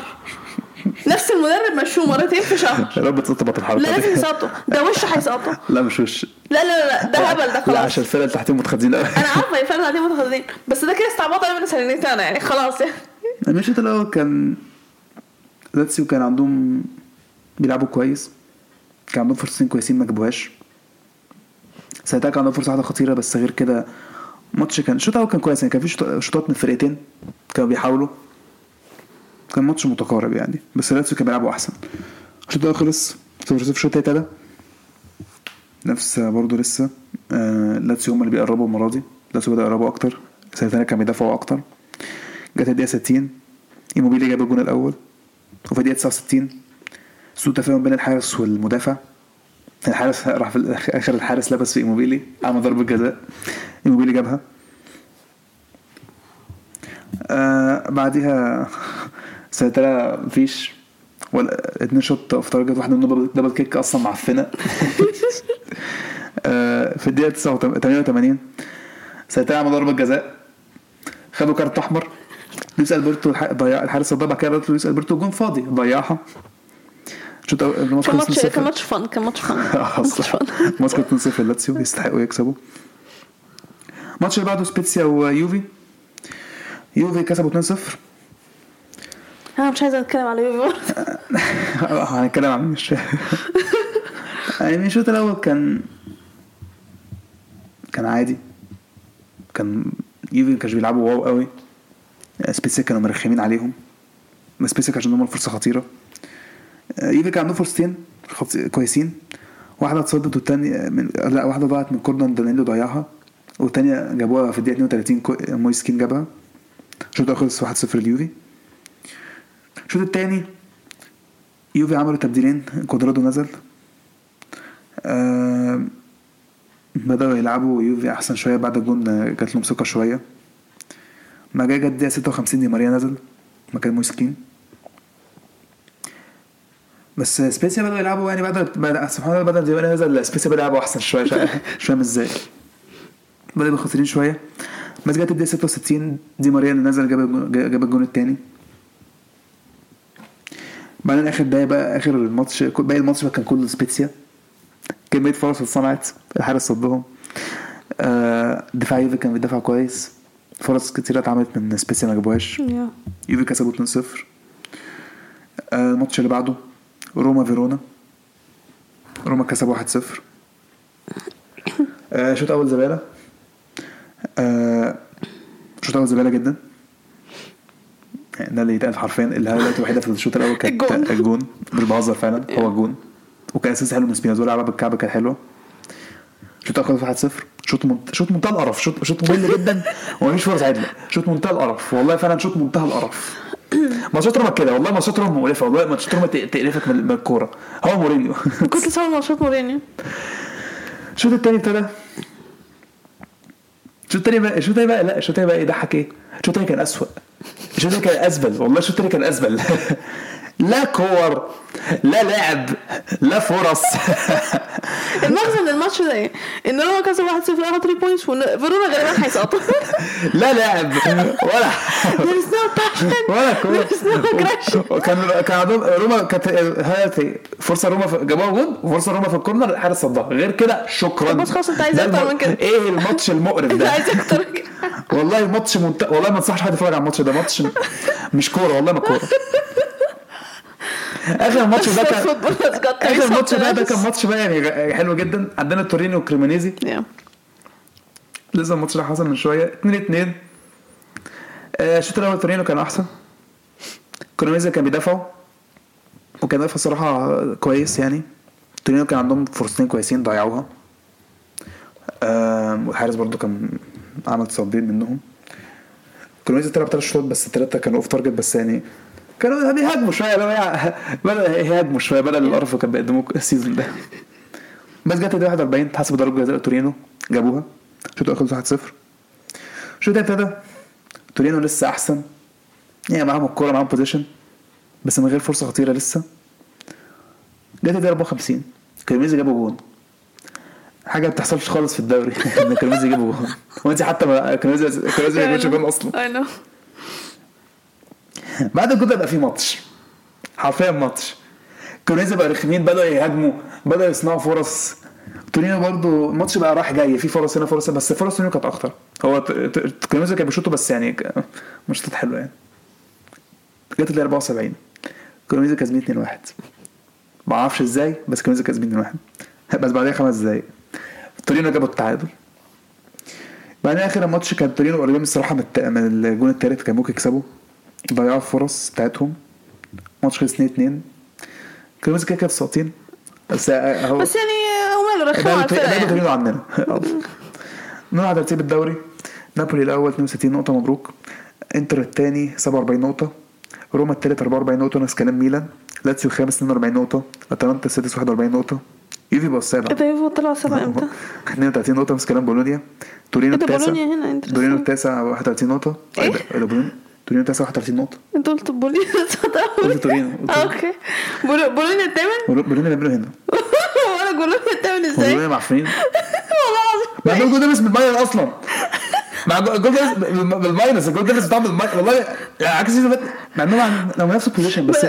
نفس المدرب مشوه مرتين في شهر. يا رب تظبط الحركة لا لازم يسقطه ده وش هيسقطه لا مش وش. لا لا لا ده هبل ده لا خلاص. عشان الفرقة اللي تحتهم متخدين قوي أنا عارفة يا فعلا قاعدين متخاذلين بس ده كده استعباط قوي من سنتين يعني خلاص يعني. الماتش الأول كان لاتسيو كان عندهم بيلعبوا كويس كان عندهم فرصتين كويسين ما جابوهاش. ساليرنيتانا كان عندهم فرصة واحدة خطيرة بس غير كده ماتش كان الشوط الأول كان كويس يعني كان في شوط- شوطات من الفرقتين كانوا بيحاولوا. كان ماتش متقارب يعني بس لاتسيو كان بيلعبوا أحسن. الشوط الأول خلص 0 0 الشوط ابتدى نفس برضه لسه آه لاتسيو هم اللي بيقربوا المرة دي. لاتسيو بدأ يقربوا أكتر. ساليرنيتانا كان بيدافعوا أكتر. جت الدقيقة 60 إيموبيلي جاب الجون الأول. وفي الدقيقة 69 سوء تفاهم بين الحارس والمدافع. الحارس راح في الآخر الحارس لبس في إيموبيلي عمل ضربه جزاء إيموبيلي جابها. آه بعديها ساليرنيتانا مفيش ولا اتنين شوط off target واحدة منهم double- kick أصلا معفنة. آه في الدقيقة 88 ساليرنيتانا عمل ضربه جزاء خدوا كارت أحمر. لويس ألبرتو ضيع الحارس الضربة كده لويس ألبرتو جون فاضي. ضيعها. شوط ماتش 2-0. كان ماتش fun كان ماتش fun آه، ماتش صح. fun ماتش كان 2-0 لاتسيو يستحقوا يكسبوا الماتش اللي بعده سبيتسيا ويوفي يوفي كسبوا 2-0 أنا مش عايزه اتكلم على يوفي هنتكلم عن مش يعني الشوط الأول كان كان عادي كان يوفي ما كانش بيلعبوا wow قوي سبيسيا كانوا مرخمين عليهم بس سبيسيا كان عندهم فرصه خطيره كان عنده فرصتين كويسين. واحدة اتصدت والتانية من لا واحدة ضاعت من corner دانيلو ضيعها. والتانية جابوها في الدقيقة 32 كو- مويسكين جابها. الشوط خلص 1-0 ليوفي. الشوط التاني يوفي عملوا تبديلين كوادرادو نزل. آه بدأوا يلعبوا يوفي أحسن شوية بعد الجون آه، جات لهم ثقة شوية. ما جاي جت الدقيقة 56 دي ماريا نزل. مكان مويسكين بس سبيسيا بدأوا يلعبوا يعني بعد سبحان الله بدأ دي ماريا نزل سبيسيا بدأوا يلعبوا أحسن شوية مش فاهم إزاي. بدأوا خاسرين شوية. بس جت الدقيقة 66 دي ماريا اللي نزل جاب جاب الجون التاني. بعدين آخر دقايق بقى آخر الماتش باقي الماتش كان كله سبيتسيا كمية فرص اتصنعت الحارس صدهم. آه دفاع يوفي كان بيدافع كويس. فرص كتيرة اتعملت من سبيسيا ما جابوهاش. يوفي كسبوا 2-0 آه الماتش اللي بعده. روما فيرونا. روما كسبوا 1-0 آه شوط أول زبالة. آه شوط أول زبالة جدا. يعني ده اللي يتقال حرفيا ال highlight الوحيدة في الشوط الأول كانت الجون. مش بهزر فعلا هو الجون. وكان assist حلو من سبينازولا لعبها بالكعب كانت حلوة. الشوط الأول خلص 1-0 شوط منت... شوط منتهى القرف. شوط شوط ممل جدا. ومفيش فرص عدلة. شوط منتهى القرف. والله فعلا شوط منتهى القرف. ماتشات روما كده. والله ماتشات روما مقرفة. والله ماتشات روما تقرفك من الكورة. هو مورينيو. كنت سامع ماتشات مورينيو. الشوط التاني ابتدى. الشوط التاني بقى الشوط التاني بقى لا الشوط التاني بقى يضحك إيه؟ الشوط التاني كان اسوء الشوط التاني كان ازبل والله الشوط التاني كان ازبل لا كور لا لعب لا فرص. المغزى من الماتش ده إيه؟ إن روما كسب 1-0 أخد 3 points وفيرونا غالبا هيسقطوا لا لعب ولا There is no passion ولا is no كان كان عندهم روما كانت هات فرصة روما جابوها جول وفرصة روما في ال corner الحارس صدها. غير كده شكرا. بس خلاص انت عايز أكتر من كده. إيه الماتش المقرف ده؟ عايز أكتر. والله ماتش منت... والله ما انصحش حد يتفرج على الماتش ده. ماتش مش كورة والله ما كورة. آخر ماتش ده كان آخر ماتش ده كان. ماتش بقى يعني حلو جدا. عندنا تورينو وكريمونيزي Yeah. لسه الماتش ده حصل من شوية. 2 2 الشوط الأول تورينو كان أحسن. كريمونيزي كان بيدافعوا. وكان بيدافع الصراحه كويس يعني. تورينو كان عندهم فرصتين كويسين ضيعوها. والحارس برضو كان عمل تصديد منهم. كريمونيزي تلعب ثلاث شوط بس الثلاثه كانوا off target بس يعني كانوا بيهاجموا شوية لو يعني بدأ يهاجموا شوية بدل القرف كان بيقدموه ال season ده. بس جت الدقيقه 41 اتحسب ضربه جزاء تورينو جابوها. الشوط الأول خلص 1-0 الشوط الثاني ابتدى. تورينو لسه أحسن. يعني معاهم الكورة معاهم possession بس من غير فرصة خطيرة لسه. جت الدقيقه 54 كريميزي جابوا جون. حاجة ما بتحصلش خالص في الدوري إن كريميزي يجيبوا جون. وانت حتى ما كريميزي كريميزي ما جابش جون أصلا. I know بعد الجون ده بقى في ماتش. حرفيا ماتش. كريميزي بقى رخمين بدأوا يهاجموا بدأوا يصنعوا فرص. تورينو برضو الماتش بقى رايح جاي في فرص هنا فرص بس فرص تورينو كانت اخطر هو ت- ت- كريميزي كان بيشوطوا بس يعني مش شوط حلو يعني. جت ال 74 كريميزي كسبين 2 1 ما أعرفش إزاي بس كريميزي كسبين 2 1 بس بعدها خمس دقايق. تورينو جابوا التعادل. بعدين آخر الماتش كان تورينو قريبين الصراحة من, الجون التالت كان ممكن يكسبوا ضيعوا الفرص بتاعتهم. ماتش خلص 2 2 كريميزي كده كده في ساقطين بس اهو بس يعني وماله رخموا على الفرقة يعني. عننا. نروح على ترتيب الدوري. نابولي الأول 62 نقطة مبروك. إنتر الثاني 47 نقطة. روما الثالث 44 نقطة نفس كلام ميلان. لاتسيو الخامس 42 نقطة. أتلانتا السادس 41 نقطة. يوفي بقى السابع انت يوفي طلع سبعة إمتى؟ 32 نقطة نفس كلام بولونيا. تورينو إيه ده التاسع. بولونيا هنا تورينو التاسع 31 نقطة. إيه؟ ده- ده بولونيا تورينو التاسع 31 نقطه انت قلت بولونيا قلت تورينو okay بول- بولونيا الثامن بولو- بولونيا بيعملوا هنا وأنا بولونيا الثامن إزاي؟ بولونيا معفنين والله العظيم انه goal difference بال minus أصلا مع جول بالم- بال minus ال goal difference بتاع بال minus والله يعني عكس ال season اللي فات مع انهم لو نفس ال position بس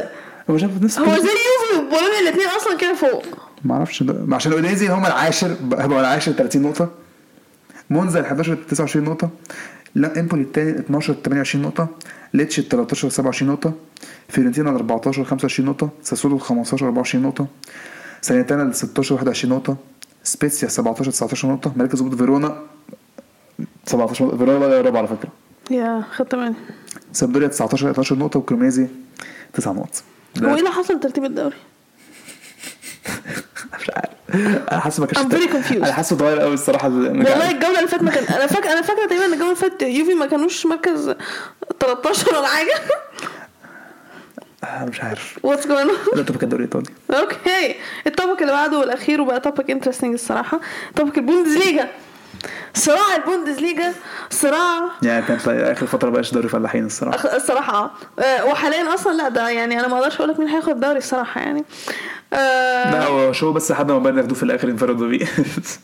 هو شايف نفس هو. زي يوفي وبولونيا الاثنين أصلا كده فوق ما أعرفش عشان اوديزي هم العاشر هيبقوا العاشر 30 نقطه مونزا ال 11 29 نقطه لا إمبولي الثاني 12 28 نقطة ليتش ال 13 27 نقطة فيورنتينا ال 14 25 نقطة ساسولو ال 15 24 نقطة سانيتانا ال 16 21 نقطة سبيتسيا 17 19 نقطة مركز ضد فيرونا 17 نقطة فيرونا بقى رابع على فكرة. يا خدت بالي سامدوريا 19 11 نقطة وكريميزي 9 نقط. ده- هو إيه اللي حصل ترتيب الدوري؟ أنا حاسس ما كانش. أنا حاسه اتغير قوي الصراحة والله الجولة اللي فاتت ما كان أنا فاكره أنا فاكرة تقريبا إن الجولة اللي فاتت يوفي ما كانوش مركز 13 ولا حاجة. مش عارف. what's going لا طب كان دوري ايطالي okay ال topic اللي بعده والأخير وبقى topic interesting الصراحة. topic البوندسليجا صراع البوندسليجا صراع يعني كانت آخر فترة بقاش دوري فلاحين الصراحة. الصراحه آه وحاليا أصلا لا ده يعني أنا ما أقدرش أقول لك مين هياخد الدوري الصراحه يعني. آه، لا هو شو بس لحد ما بايرن ياخدوه في الآخر ينفردوا بيه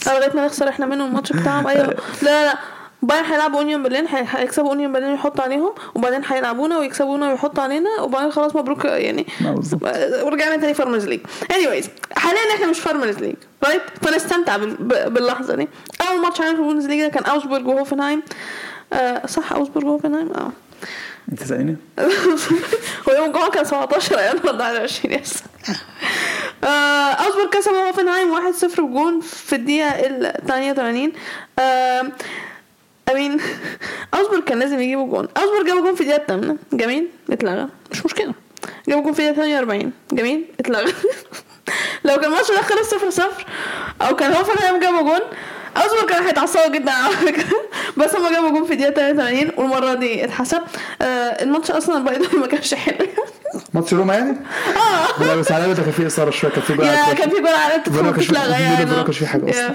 لغايه ما نخسر إحنا منهم الماتش بتاعهم. أيوه. لا لا. بايرن هيلعبوا أونيون برلين هي- هيكسبوا أونيون برلين ويحطوا عليهم وبعدين هيلعبونا ويكسبونا ويحطوا علينا وبعدين خلاص مبروك يعني. ورجعنا تاني farmers league anyways حاليا إحنا مش farmers league right فنستمتع باللحظة دي. أول ماتش علينا في البوندس ليجا كان اوزبورج وهوفنهايم آه صح اوزبورج وهوفنهايم آه. انت تسالني هو يوم الجمعة كان 17 أيام ولا 21 yes. اوزبورج كسب هوفنهايم 1-0 بجون في الدقيقة ال 88 آه، امين اوزبورج كان لازم يجيبوا جون. اوزبورج جابوا جون في الدقيقة 8 جميل اتلغى. مش مشكلة. جابوا جون في الدقيقة 48 جميل اتلغى. لو كان الماتش ده خلص 0 0 أو كان هوفنهايم جابوا جون اوزبورج كانوا هيتعصبوا جدا على فكرة. بس هما جابوا جون في الدقيقة 83 والمرة دي اتحسب. آه، الماتش أصلا باي ما كانش حلو. ماتش روما يعني؟ آه. لا بس على ده كان فيه إثارة شوية كان يا بقى كان في جول على في- بتتلغى يعني. فيرونا كانش في حاجة أصلاً. yeah.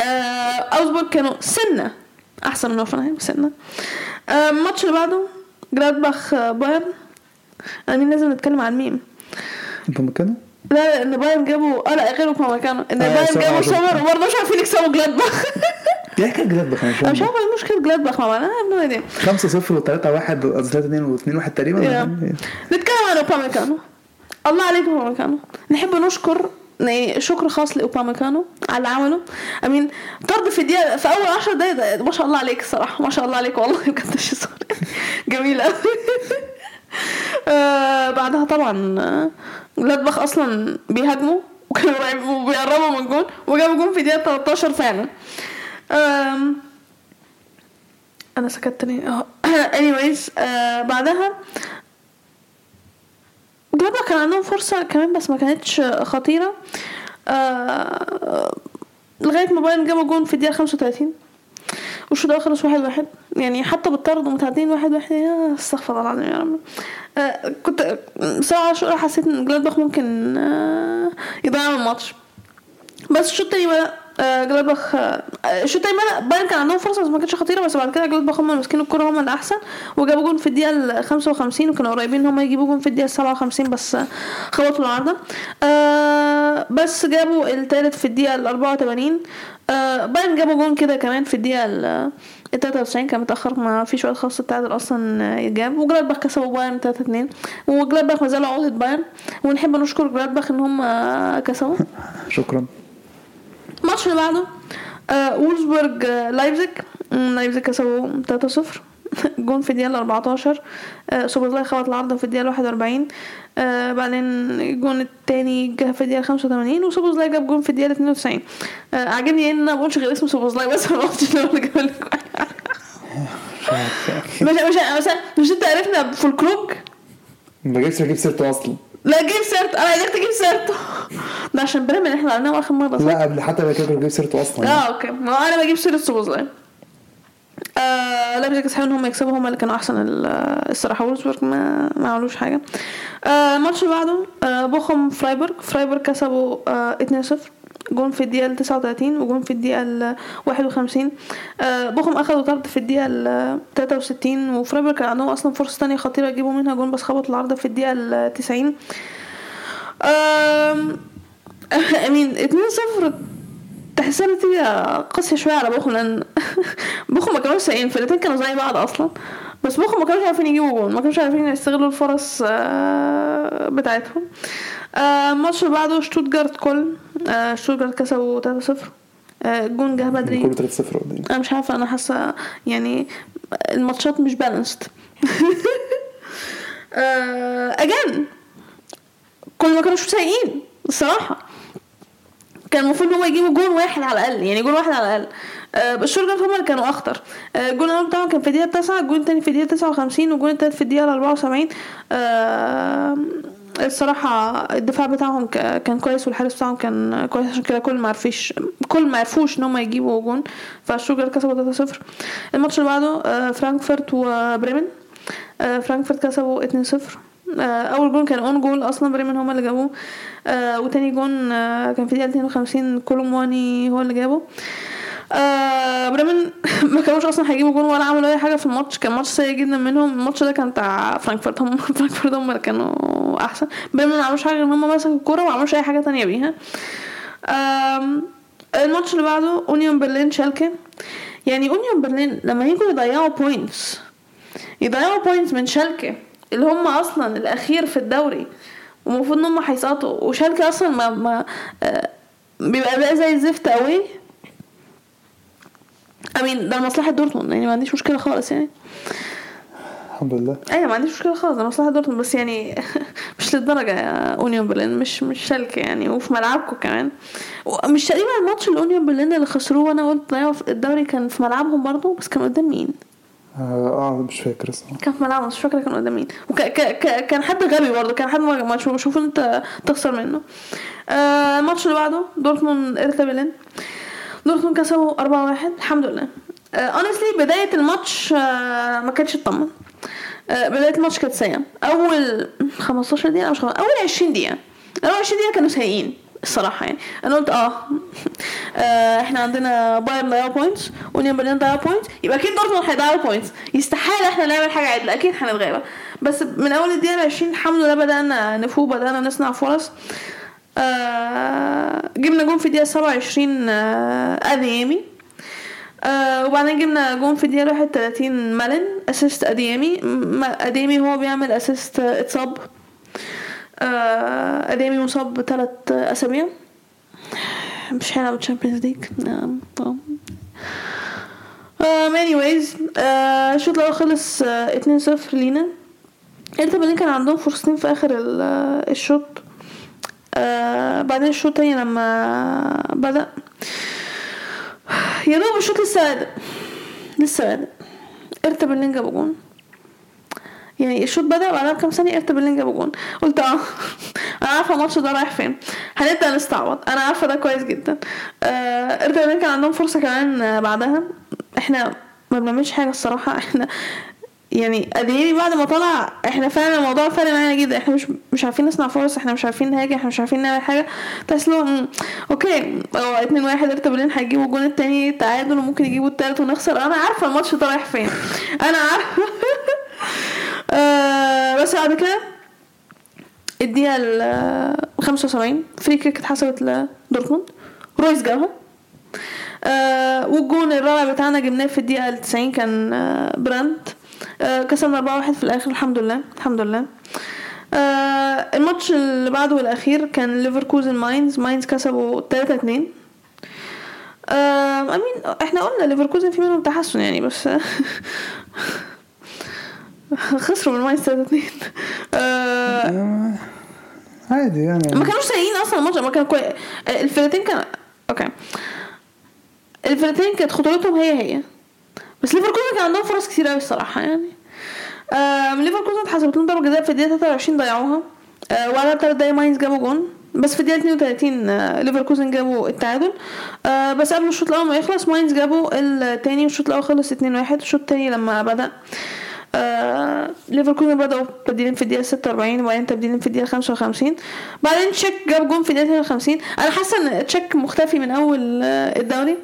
آه، اوزبورج كانوا سنة أحسن من هوفنهايم سنه آه، الماتش اللي بعده جلادباخ آه، بايرن. أنا مين لازم نتكلم عن ميم أنتوا مكانه؟ لا لا إن بايرن جابوا آه لا غيره كانوا مكانه. إن آه، بايرن جابوا سمر وبرضه مش عارفين يكسبوا جلادباخ دي حكايه جداد بقى أنا مش عارفة إيه مشكله جلادباخ مع بعض. أنا ايديا 5 0 و 3 1 و 3 2 و 2 1 تقريبا. نتكلم عن اوباميكانو الله عليك اوباميكانو نحب نشكر يعني شكر خاص لأوباميكانو على اللي عمله امين طرد في الدقيقة في أول 10 دقايق ما شاء الله عليك الصراحه ما شاء الله عليك والله بجد شيء جميل قوي آه بعدها طبعا جلادباخ أصلا بيهاجموا وكانوا بيقربوا- من الجون وجابوا جون في دقيقه 13 فعلا. أنا سكت ليه آه anyways آه بعدها جلادباخ كان عندهم فرصة كمان بس ما كانتش خطيرة. آه لغاية ما بايرن جابوا جون في الدقيقة 35 والشوط الأول خلص واحد واحد. يعني حتى بالطرد ومتعادلين واحد واحد. يا استغفر الله العظيم يا رب. آه كنت ساعة شوية حسيت إن جلادباخ ممكن آه يضيع الماتش. بس الشوط التاني بدأ جلادباخ آه الشوط الثاني بايرن كان عندهم فرصة بس ما كانتش خطيرة بس بعد كده جلادباخ هم ماسكين الكوره هم اللي احسن وجابوا جون في الدقيقة ال 55 وكانوا قريبين ان هم يجيبوا جون في الدقيقة 57 بس خبطوا العارضة. آه بس جابوا الثالث في الدقيقة ال 84 آه بايرن جابوا جون كده كمان في الدقيقة ال 93 كان متأخر ما فيش وقت خاص التعادل أصلا يجاب وجلادباخ كسبوا بايرن 3 2 وجلادباخ ما زالوا عقدة بايرن ونحب نشكر جلادباخ إن هم كسبوا. شكرا. الماتش اللي بعده آه وولفسبورج آه لايبزيج. لايبزيج كسبوا 3-0 جون في الدقيقة 14 آه سوبرزلاي خبط العارضة في الدقيقة 41 آه بعدين الجون التاني جه في الدقيقة 85 وسوبرزلاي جاب جون في الدقيقة 92 آه عاجبني إن أنا ما بقولش غير اسم سوبرزلاي بس ما قلتش هو اللي جاب. مش مش مش أنت عرفنا في الكروج ما جبتش أجيب سيرته أصلا. لا جيب سيرته أنا عايزك تجيب سيرته. ده عشان بريمن إحنا قلناه آخر مرة صح؟ لا قبل حتى ما كده أجيب سيرته أصلا. آه okay. ما أنا بجيب سيره سوبوزلاي آه لايبزيج يستحقوا إن هم يكسبوا هم اللي كانوا أحسن ال- الصراحة. وولفسبورج ما ما عملوش حاجة. آه الماتش اللي بعده آه بوخم فرايبورغ. فرايبورغ كسبوا آه 2-0 جون في الدقيقة ال 39 وجون في الدقيقة ال 51 آه بوخم أخدوا طرد في الدقيقة ال 63 وفرايبورغ كان عندهم أصلا فرصة تانية خطيرة يجيبوا منها جون بس خبطوا العارضة في الدقيقة ال 90 آم، امين 2-0 تحسها نتيجة قاسية شوية على بوخم لأن بوخم ما كانوش سيئين الفرقتين كانوا زي بعض أصلا. بس بوخم ما كانوش عارفين يجيبوا جون ما كانوش عارفين يستغلوا الفرص آه، بتاعتهم. الماتش اللي بعده شتوتجارت كل آه، شتوتجارت كسبوا 3-0 آه، الجون جه بدري. كله 3 0 قدام. أنا مش عارفة أنا حاسة يعني الماتشات مش بالانسد اجان كولن ما كانوش سيئين الصراحة. كان المفروض ان هم يجيبوا جون واحد على الأقل يعني جون واحد على الأقل. آه هم اللي كانوا أخطر. آه الجون الأول بتاعهم كان في الدقيقة 9 الجون الثاني في الدقيقة 59 والجون الثالث في الدقيقة 74 آه الصراحة الدفاع بتاعهم كان كويس والحارس بتاعهم كان كويس عشان كده كولن ما عرفيش كولن ما عرفوش إن هم يجيبوا جون فشتوتجارت كسبوا 3-0 الماتش اللي بعده آه، فرانكفورت وبريمن. آه، فرانكفورت كسبوا 2-0 آه، أول جون كان own goal أصلا بريمن هما اللي جابوه. وتاني جون كان في الدقيقه 52 كولو مواني هو اللي جابه. آه بريمن ما كانوش أصلا هيجيبوا جون ولا عملوا أي حاجة في الماتش. كان ماتش سيء جدا منهم. الماتش ده كان بتاع فرانكفورت. هم فرانكفورت هم اللي كانوا أحسن. بريمن ما عملوش حاجة إن هم مسكوا الكورة وما عملوش أي حاجة تانية بيها. um، الماتش اللي بعده أونيون برلين شالكة. يعني أونيون برلين لما يجوا يضيعوا points يضيعوا points من شالكة اللي هم أصلا الأخير في الدوري ومفروض إن هم هيسقطوا. وشالكة أصلا ما, ما آه، بيبقى بقى زي الزفت قوي I mean ده لمصلحه دورتموند يعني ما عنديش مشكلة خالص يعني. الحمد لله. أيوه ما عنديش مشكلة خالص ده مصلحة دورتموند بس يعني مش للدرجة يا أونيون برلين مش مش شالكه يعني وفي ملعبكم كمان. مش تقريبا الماتش الاونيون برلين اللي خسروه وأنا قلت ضيعوا في الدوري كان في ملعبهم برضو بس كان قدام مين؟ آه آه، مش فاكر الصراحه كان في ملعبهم مش فاكره كان قدام مين. وك ك ك كان حد غبي برضو كان حد ما ما تشوف شوف أنت تخسر منه. آه الماتش اللي بعده دورتموند ارتا برلين دورتموند كسبوا 4-1 الحمد لله. honestly بداية الماتش آه ما كانتش تطمن. آه بداية الماتش كانت سيئة. أول 15 دقيقة مش. أول 20 دقيقة. أول 20 دقيقة كانوا سيئين الصراحة يعني. أنا قلت آه, آه إحنا عندنا بايرن ضيعوا points ويونيون برلين ضيعوا points يبقى أكيد دورتموند هيضيعوا points يستحيل إحنا نعمل حاجة عدلة. أكيد هنتغلب بس من أول الدقيقة 20 الحمد لله بدأنا نفوق بدأنا نصنع فرص. آه جبنا جون في الدقيقة 27 آه اديامي آه وبعدين جبنا جون في الدقيقة 31 مالن assist اديامي م- اديامي هو بيعمل assist اتصاب. اديامي مصاب ثلاث أسابيع. مش هيلعب Champions League um, anyways آه، الشوط الأول خلص آه، 2-0 لينا. ارتا كان عندهم فرصتين في آه، الشوط. آه بعدين الشوط التاني لما بدأ؟ يا دوب الشوط لسه بادئ لسه بادئ ارتا برلين جابوا جون. يعني الشوط بدأ؟ بعدها بكام ثانية ارتا برلين جابوا جون. قلت آه أنا عارفة الماتش ده رايح فين. هنبدأ نستعبط. أنا عارفة ده كويس جدا. آه ارتا برلين كان عندهم فرصة كمان آه، بعدها. إحنا ما بنعملش حاجة الصراحة. إحنا يعني اديامي بعد ما طلع إحنا فعلا الموضوع فارق معانا جدا. إحنا مش مش عارفين نصنع فرص إحنا مش عارفين نهاجم إحنا مش عارفين نعمل حاجة. له مم، okay هو اتنين واحد ارتا برلين هيجيبوا الجون التاني؟ تعادل وممكن يجيبوا التالت ونخسر. أنا عارفة الماتش ده رايح فين. أنا عارفة. آه بس بعد كده الدقيقة ال 75 free kick اتحسبت لدورتموند. رويس جابها. آه والجون الرابع بتاعنا جبناه في الدقيقة ال 90 كان آه براندت. آه كسبنا 4-1 في الآخر الحمد لله الحمد لله. آه الماتش اللي بعده الأخير كان ليفركوزن ماينز ماينز كسبوا 3-2 آه I mean إحنا قلنا ليفركوزن في منهم تحسن يعني بس خسروا من ماينز 3-2 آه آه، عادي يعني. ما كانوش سيئين أصلا الماتش ما كان كويس الفرقتين كان okay الفرقتين كانت خطورتهم هي هي. بس ليفركوزن كان عندهم فرص كتير قوي الصراحة يعني. ليفركوزن اتحسبت لهم ضربة جزاء في الدقيقة 23 ضيعوها. آه، وبعدها بثلاث دقايق ماينز جابوا جون. بس في الدقيقة 32 آه، ليفركوزن جابوا التعادل. آه، بس قبل الشوط الأول ما يخلص ماينز جابوا التاني والشوط الأول خلص 2-1 الشوط التاني لما بدأ آه ليفركوزن بدأوا تبديلين في الدقيقة 46 وبعدين تبديلين في الدقيقة 55 بعدين تشيك جاب جون في الدقيقة 52 أنا حاسة إن تشيك مختفي من أول الدوري.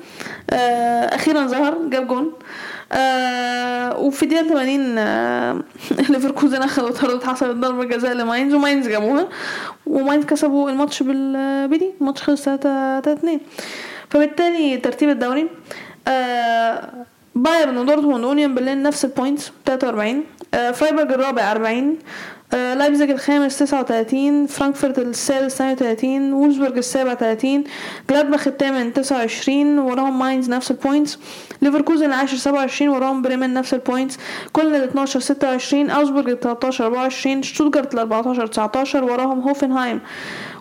آه أخيرا ظهر جاب جون. آه وفي الدقيقة 80 آه ليفركوزن أخذوا طرد حصلت ضربة جزاء لماينز وماينز جابوها وماينز كسبوا الماتش بالبدي الماتش خلص 3 2 فبالتالي ترتيب الدوري آه بايرن ودورتموند ويونيون برلين نفس ال points 43 آه فرايبورغ الرابع 40 آه لايبزيج الخامس 39 فرانكفورت السادس 32 وولفسبورج السابع 30 جلادباخ الثامن 29 وراهم ماينز نفس ال points ليفركوزن العاشر 27 وراهم بريمن نفس ال points كولن ال 12 26 اوجسبورج ال 13 24 شتوتجارت ال 14 19 وراهم هوفنهايم.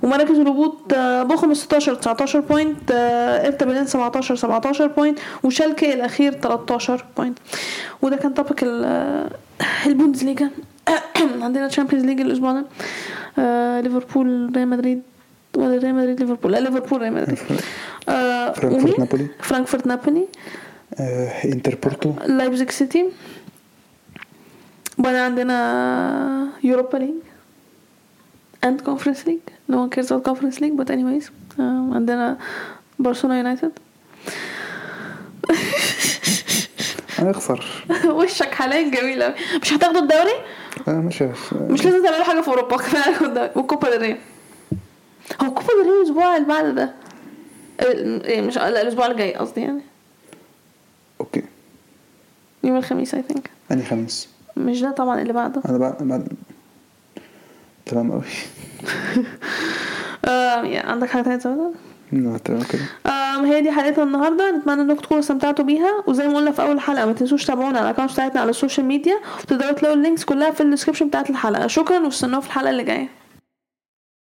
ومراكز الهبوط آه، بوخم 16 19 point آه، إرتا برلين 17 17 point وشالكي الأخير 13 point وده كان topic البوندسليجا عندنا Champions League الأسبوع ده. آه، ليفربول ريال مدريد. ولا ريال مدريد ليفربول. لا ليفربول ريال مدريد. آه، فرانكفورت؟ نابولي. فرانكفورت نابولي. آه، انتر بورتو لايبزيج سيتي وبعدين عندنا Europa League and conference league. No one cares about conference league but anyways آه، عندنا برشلونة يونايتد هنخسر. وشك حاليا جميل أوي. مش هتاخدوا الدوري؟ آه، مش عارف. آه، مش لازم تعملوا حاجة في أوروبا كفاية وال Copa del هو ال Copa del الأسبوع اللي بعد ده؟ ال- إيه، مش لا الأسبوع الجاي قصدي يعني. okay. يوم الخميس I think. اني خميس؟ مش ده طبعا اللي بعده. أنا بعد بعد تمام قوي آه يا عندك حاجة تانية تزودها؟ لا تمام كده هي دي حلقتنا النهارده. نتمنى إنكم تكونوا استمتعتوا بيها. وزي ما قلنا في أول حلقة ما تنسوش تابعونا على ال account بتاعتنا على ال social media. وتقدروا تلاقوا ال links كلها في ال description بتاعت الحلقة. شكرا وأستنونا في الحلقة اللي جاية.